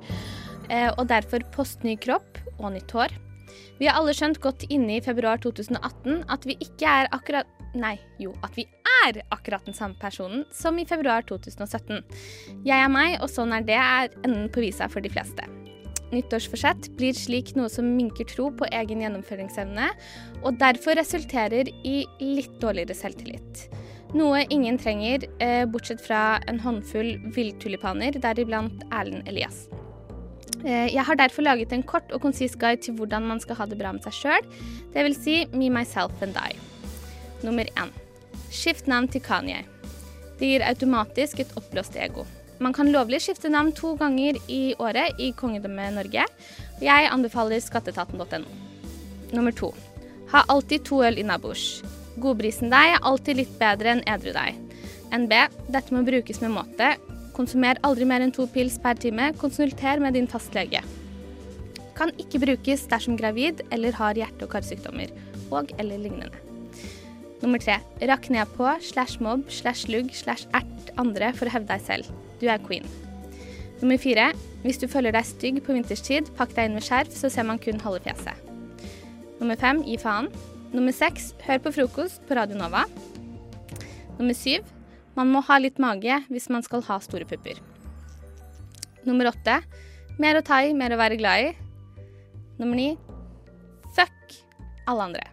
eh, og derfor postny kropp og nytt hår. Vi har alle skjønt godt inne i februar 2018 at vi ikke er akkurat Nei, jo, at vi er akkurat den samme personen som i februar 2017. Jeg er meg, og sånn er det er enden på visa for de fleste. Nyttårsforsett blir slik noe som minker tro på egen gjennomføringsevne, og derfor resulterer i litt dårligere selvtillit. Noe ingen trenger, eh, bortsett fra en håndfull villtulipaner, deriblant Erlend Elias. Eh, Jeg har derfor laget en kort og konsis guide til hvordan man skal ha det bra med seg sjøl, dvs. Si me, myself and I. Nummer én. Skift navn til Kanye. Det gir automatisk et oppblåst ego. Man kan lovlig skifte navn to ganger i året i kongedømmet Norge. Jeg anbefaler skatteetaten.no. Nummer to. Ha alltid to øl innabords. Godbrisen deg er alltid litt bedre enn edru deg. NB. Dette må brukes med måte. Konsumer aldri mer enn to pils per time. Konsulter med din fastlege. Kan ikke brukes dersom gravid eller har hjerte- og karsykdommer og eller lignende. Nummer tre. Rakk ned på slash mobb slash lugg slash ert andre for å hevde deg selv. Du er queen. Nummer fire. Hvis du føler deg stygg på vinterstid, pakk deg inn med skjerf, så ser man kun halve fjeset. Nummer fem. Gi faen. Nummer seks. Hør på frokost på Radio Nova. Nummer syv. Man må ha litt mage hvis man skal ha store pupper. Nummer åtte. Mer å ta i, mer å være glad i. Nummer ni. Fuck alle andre.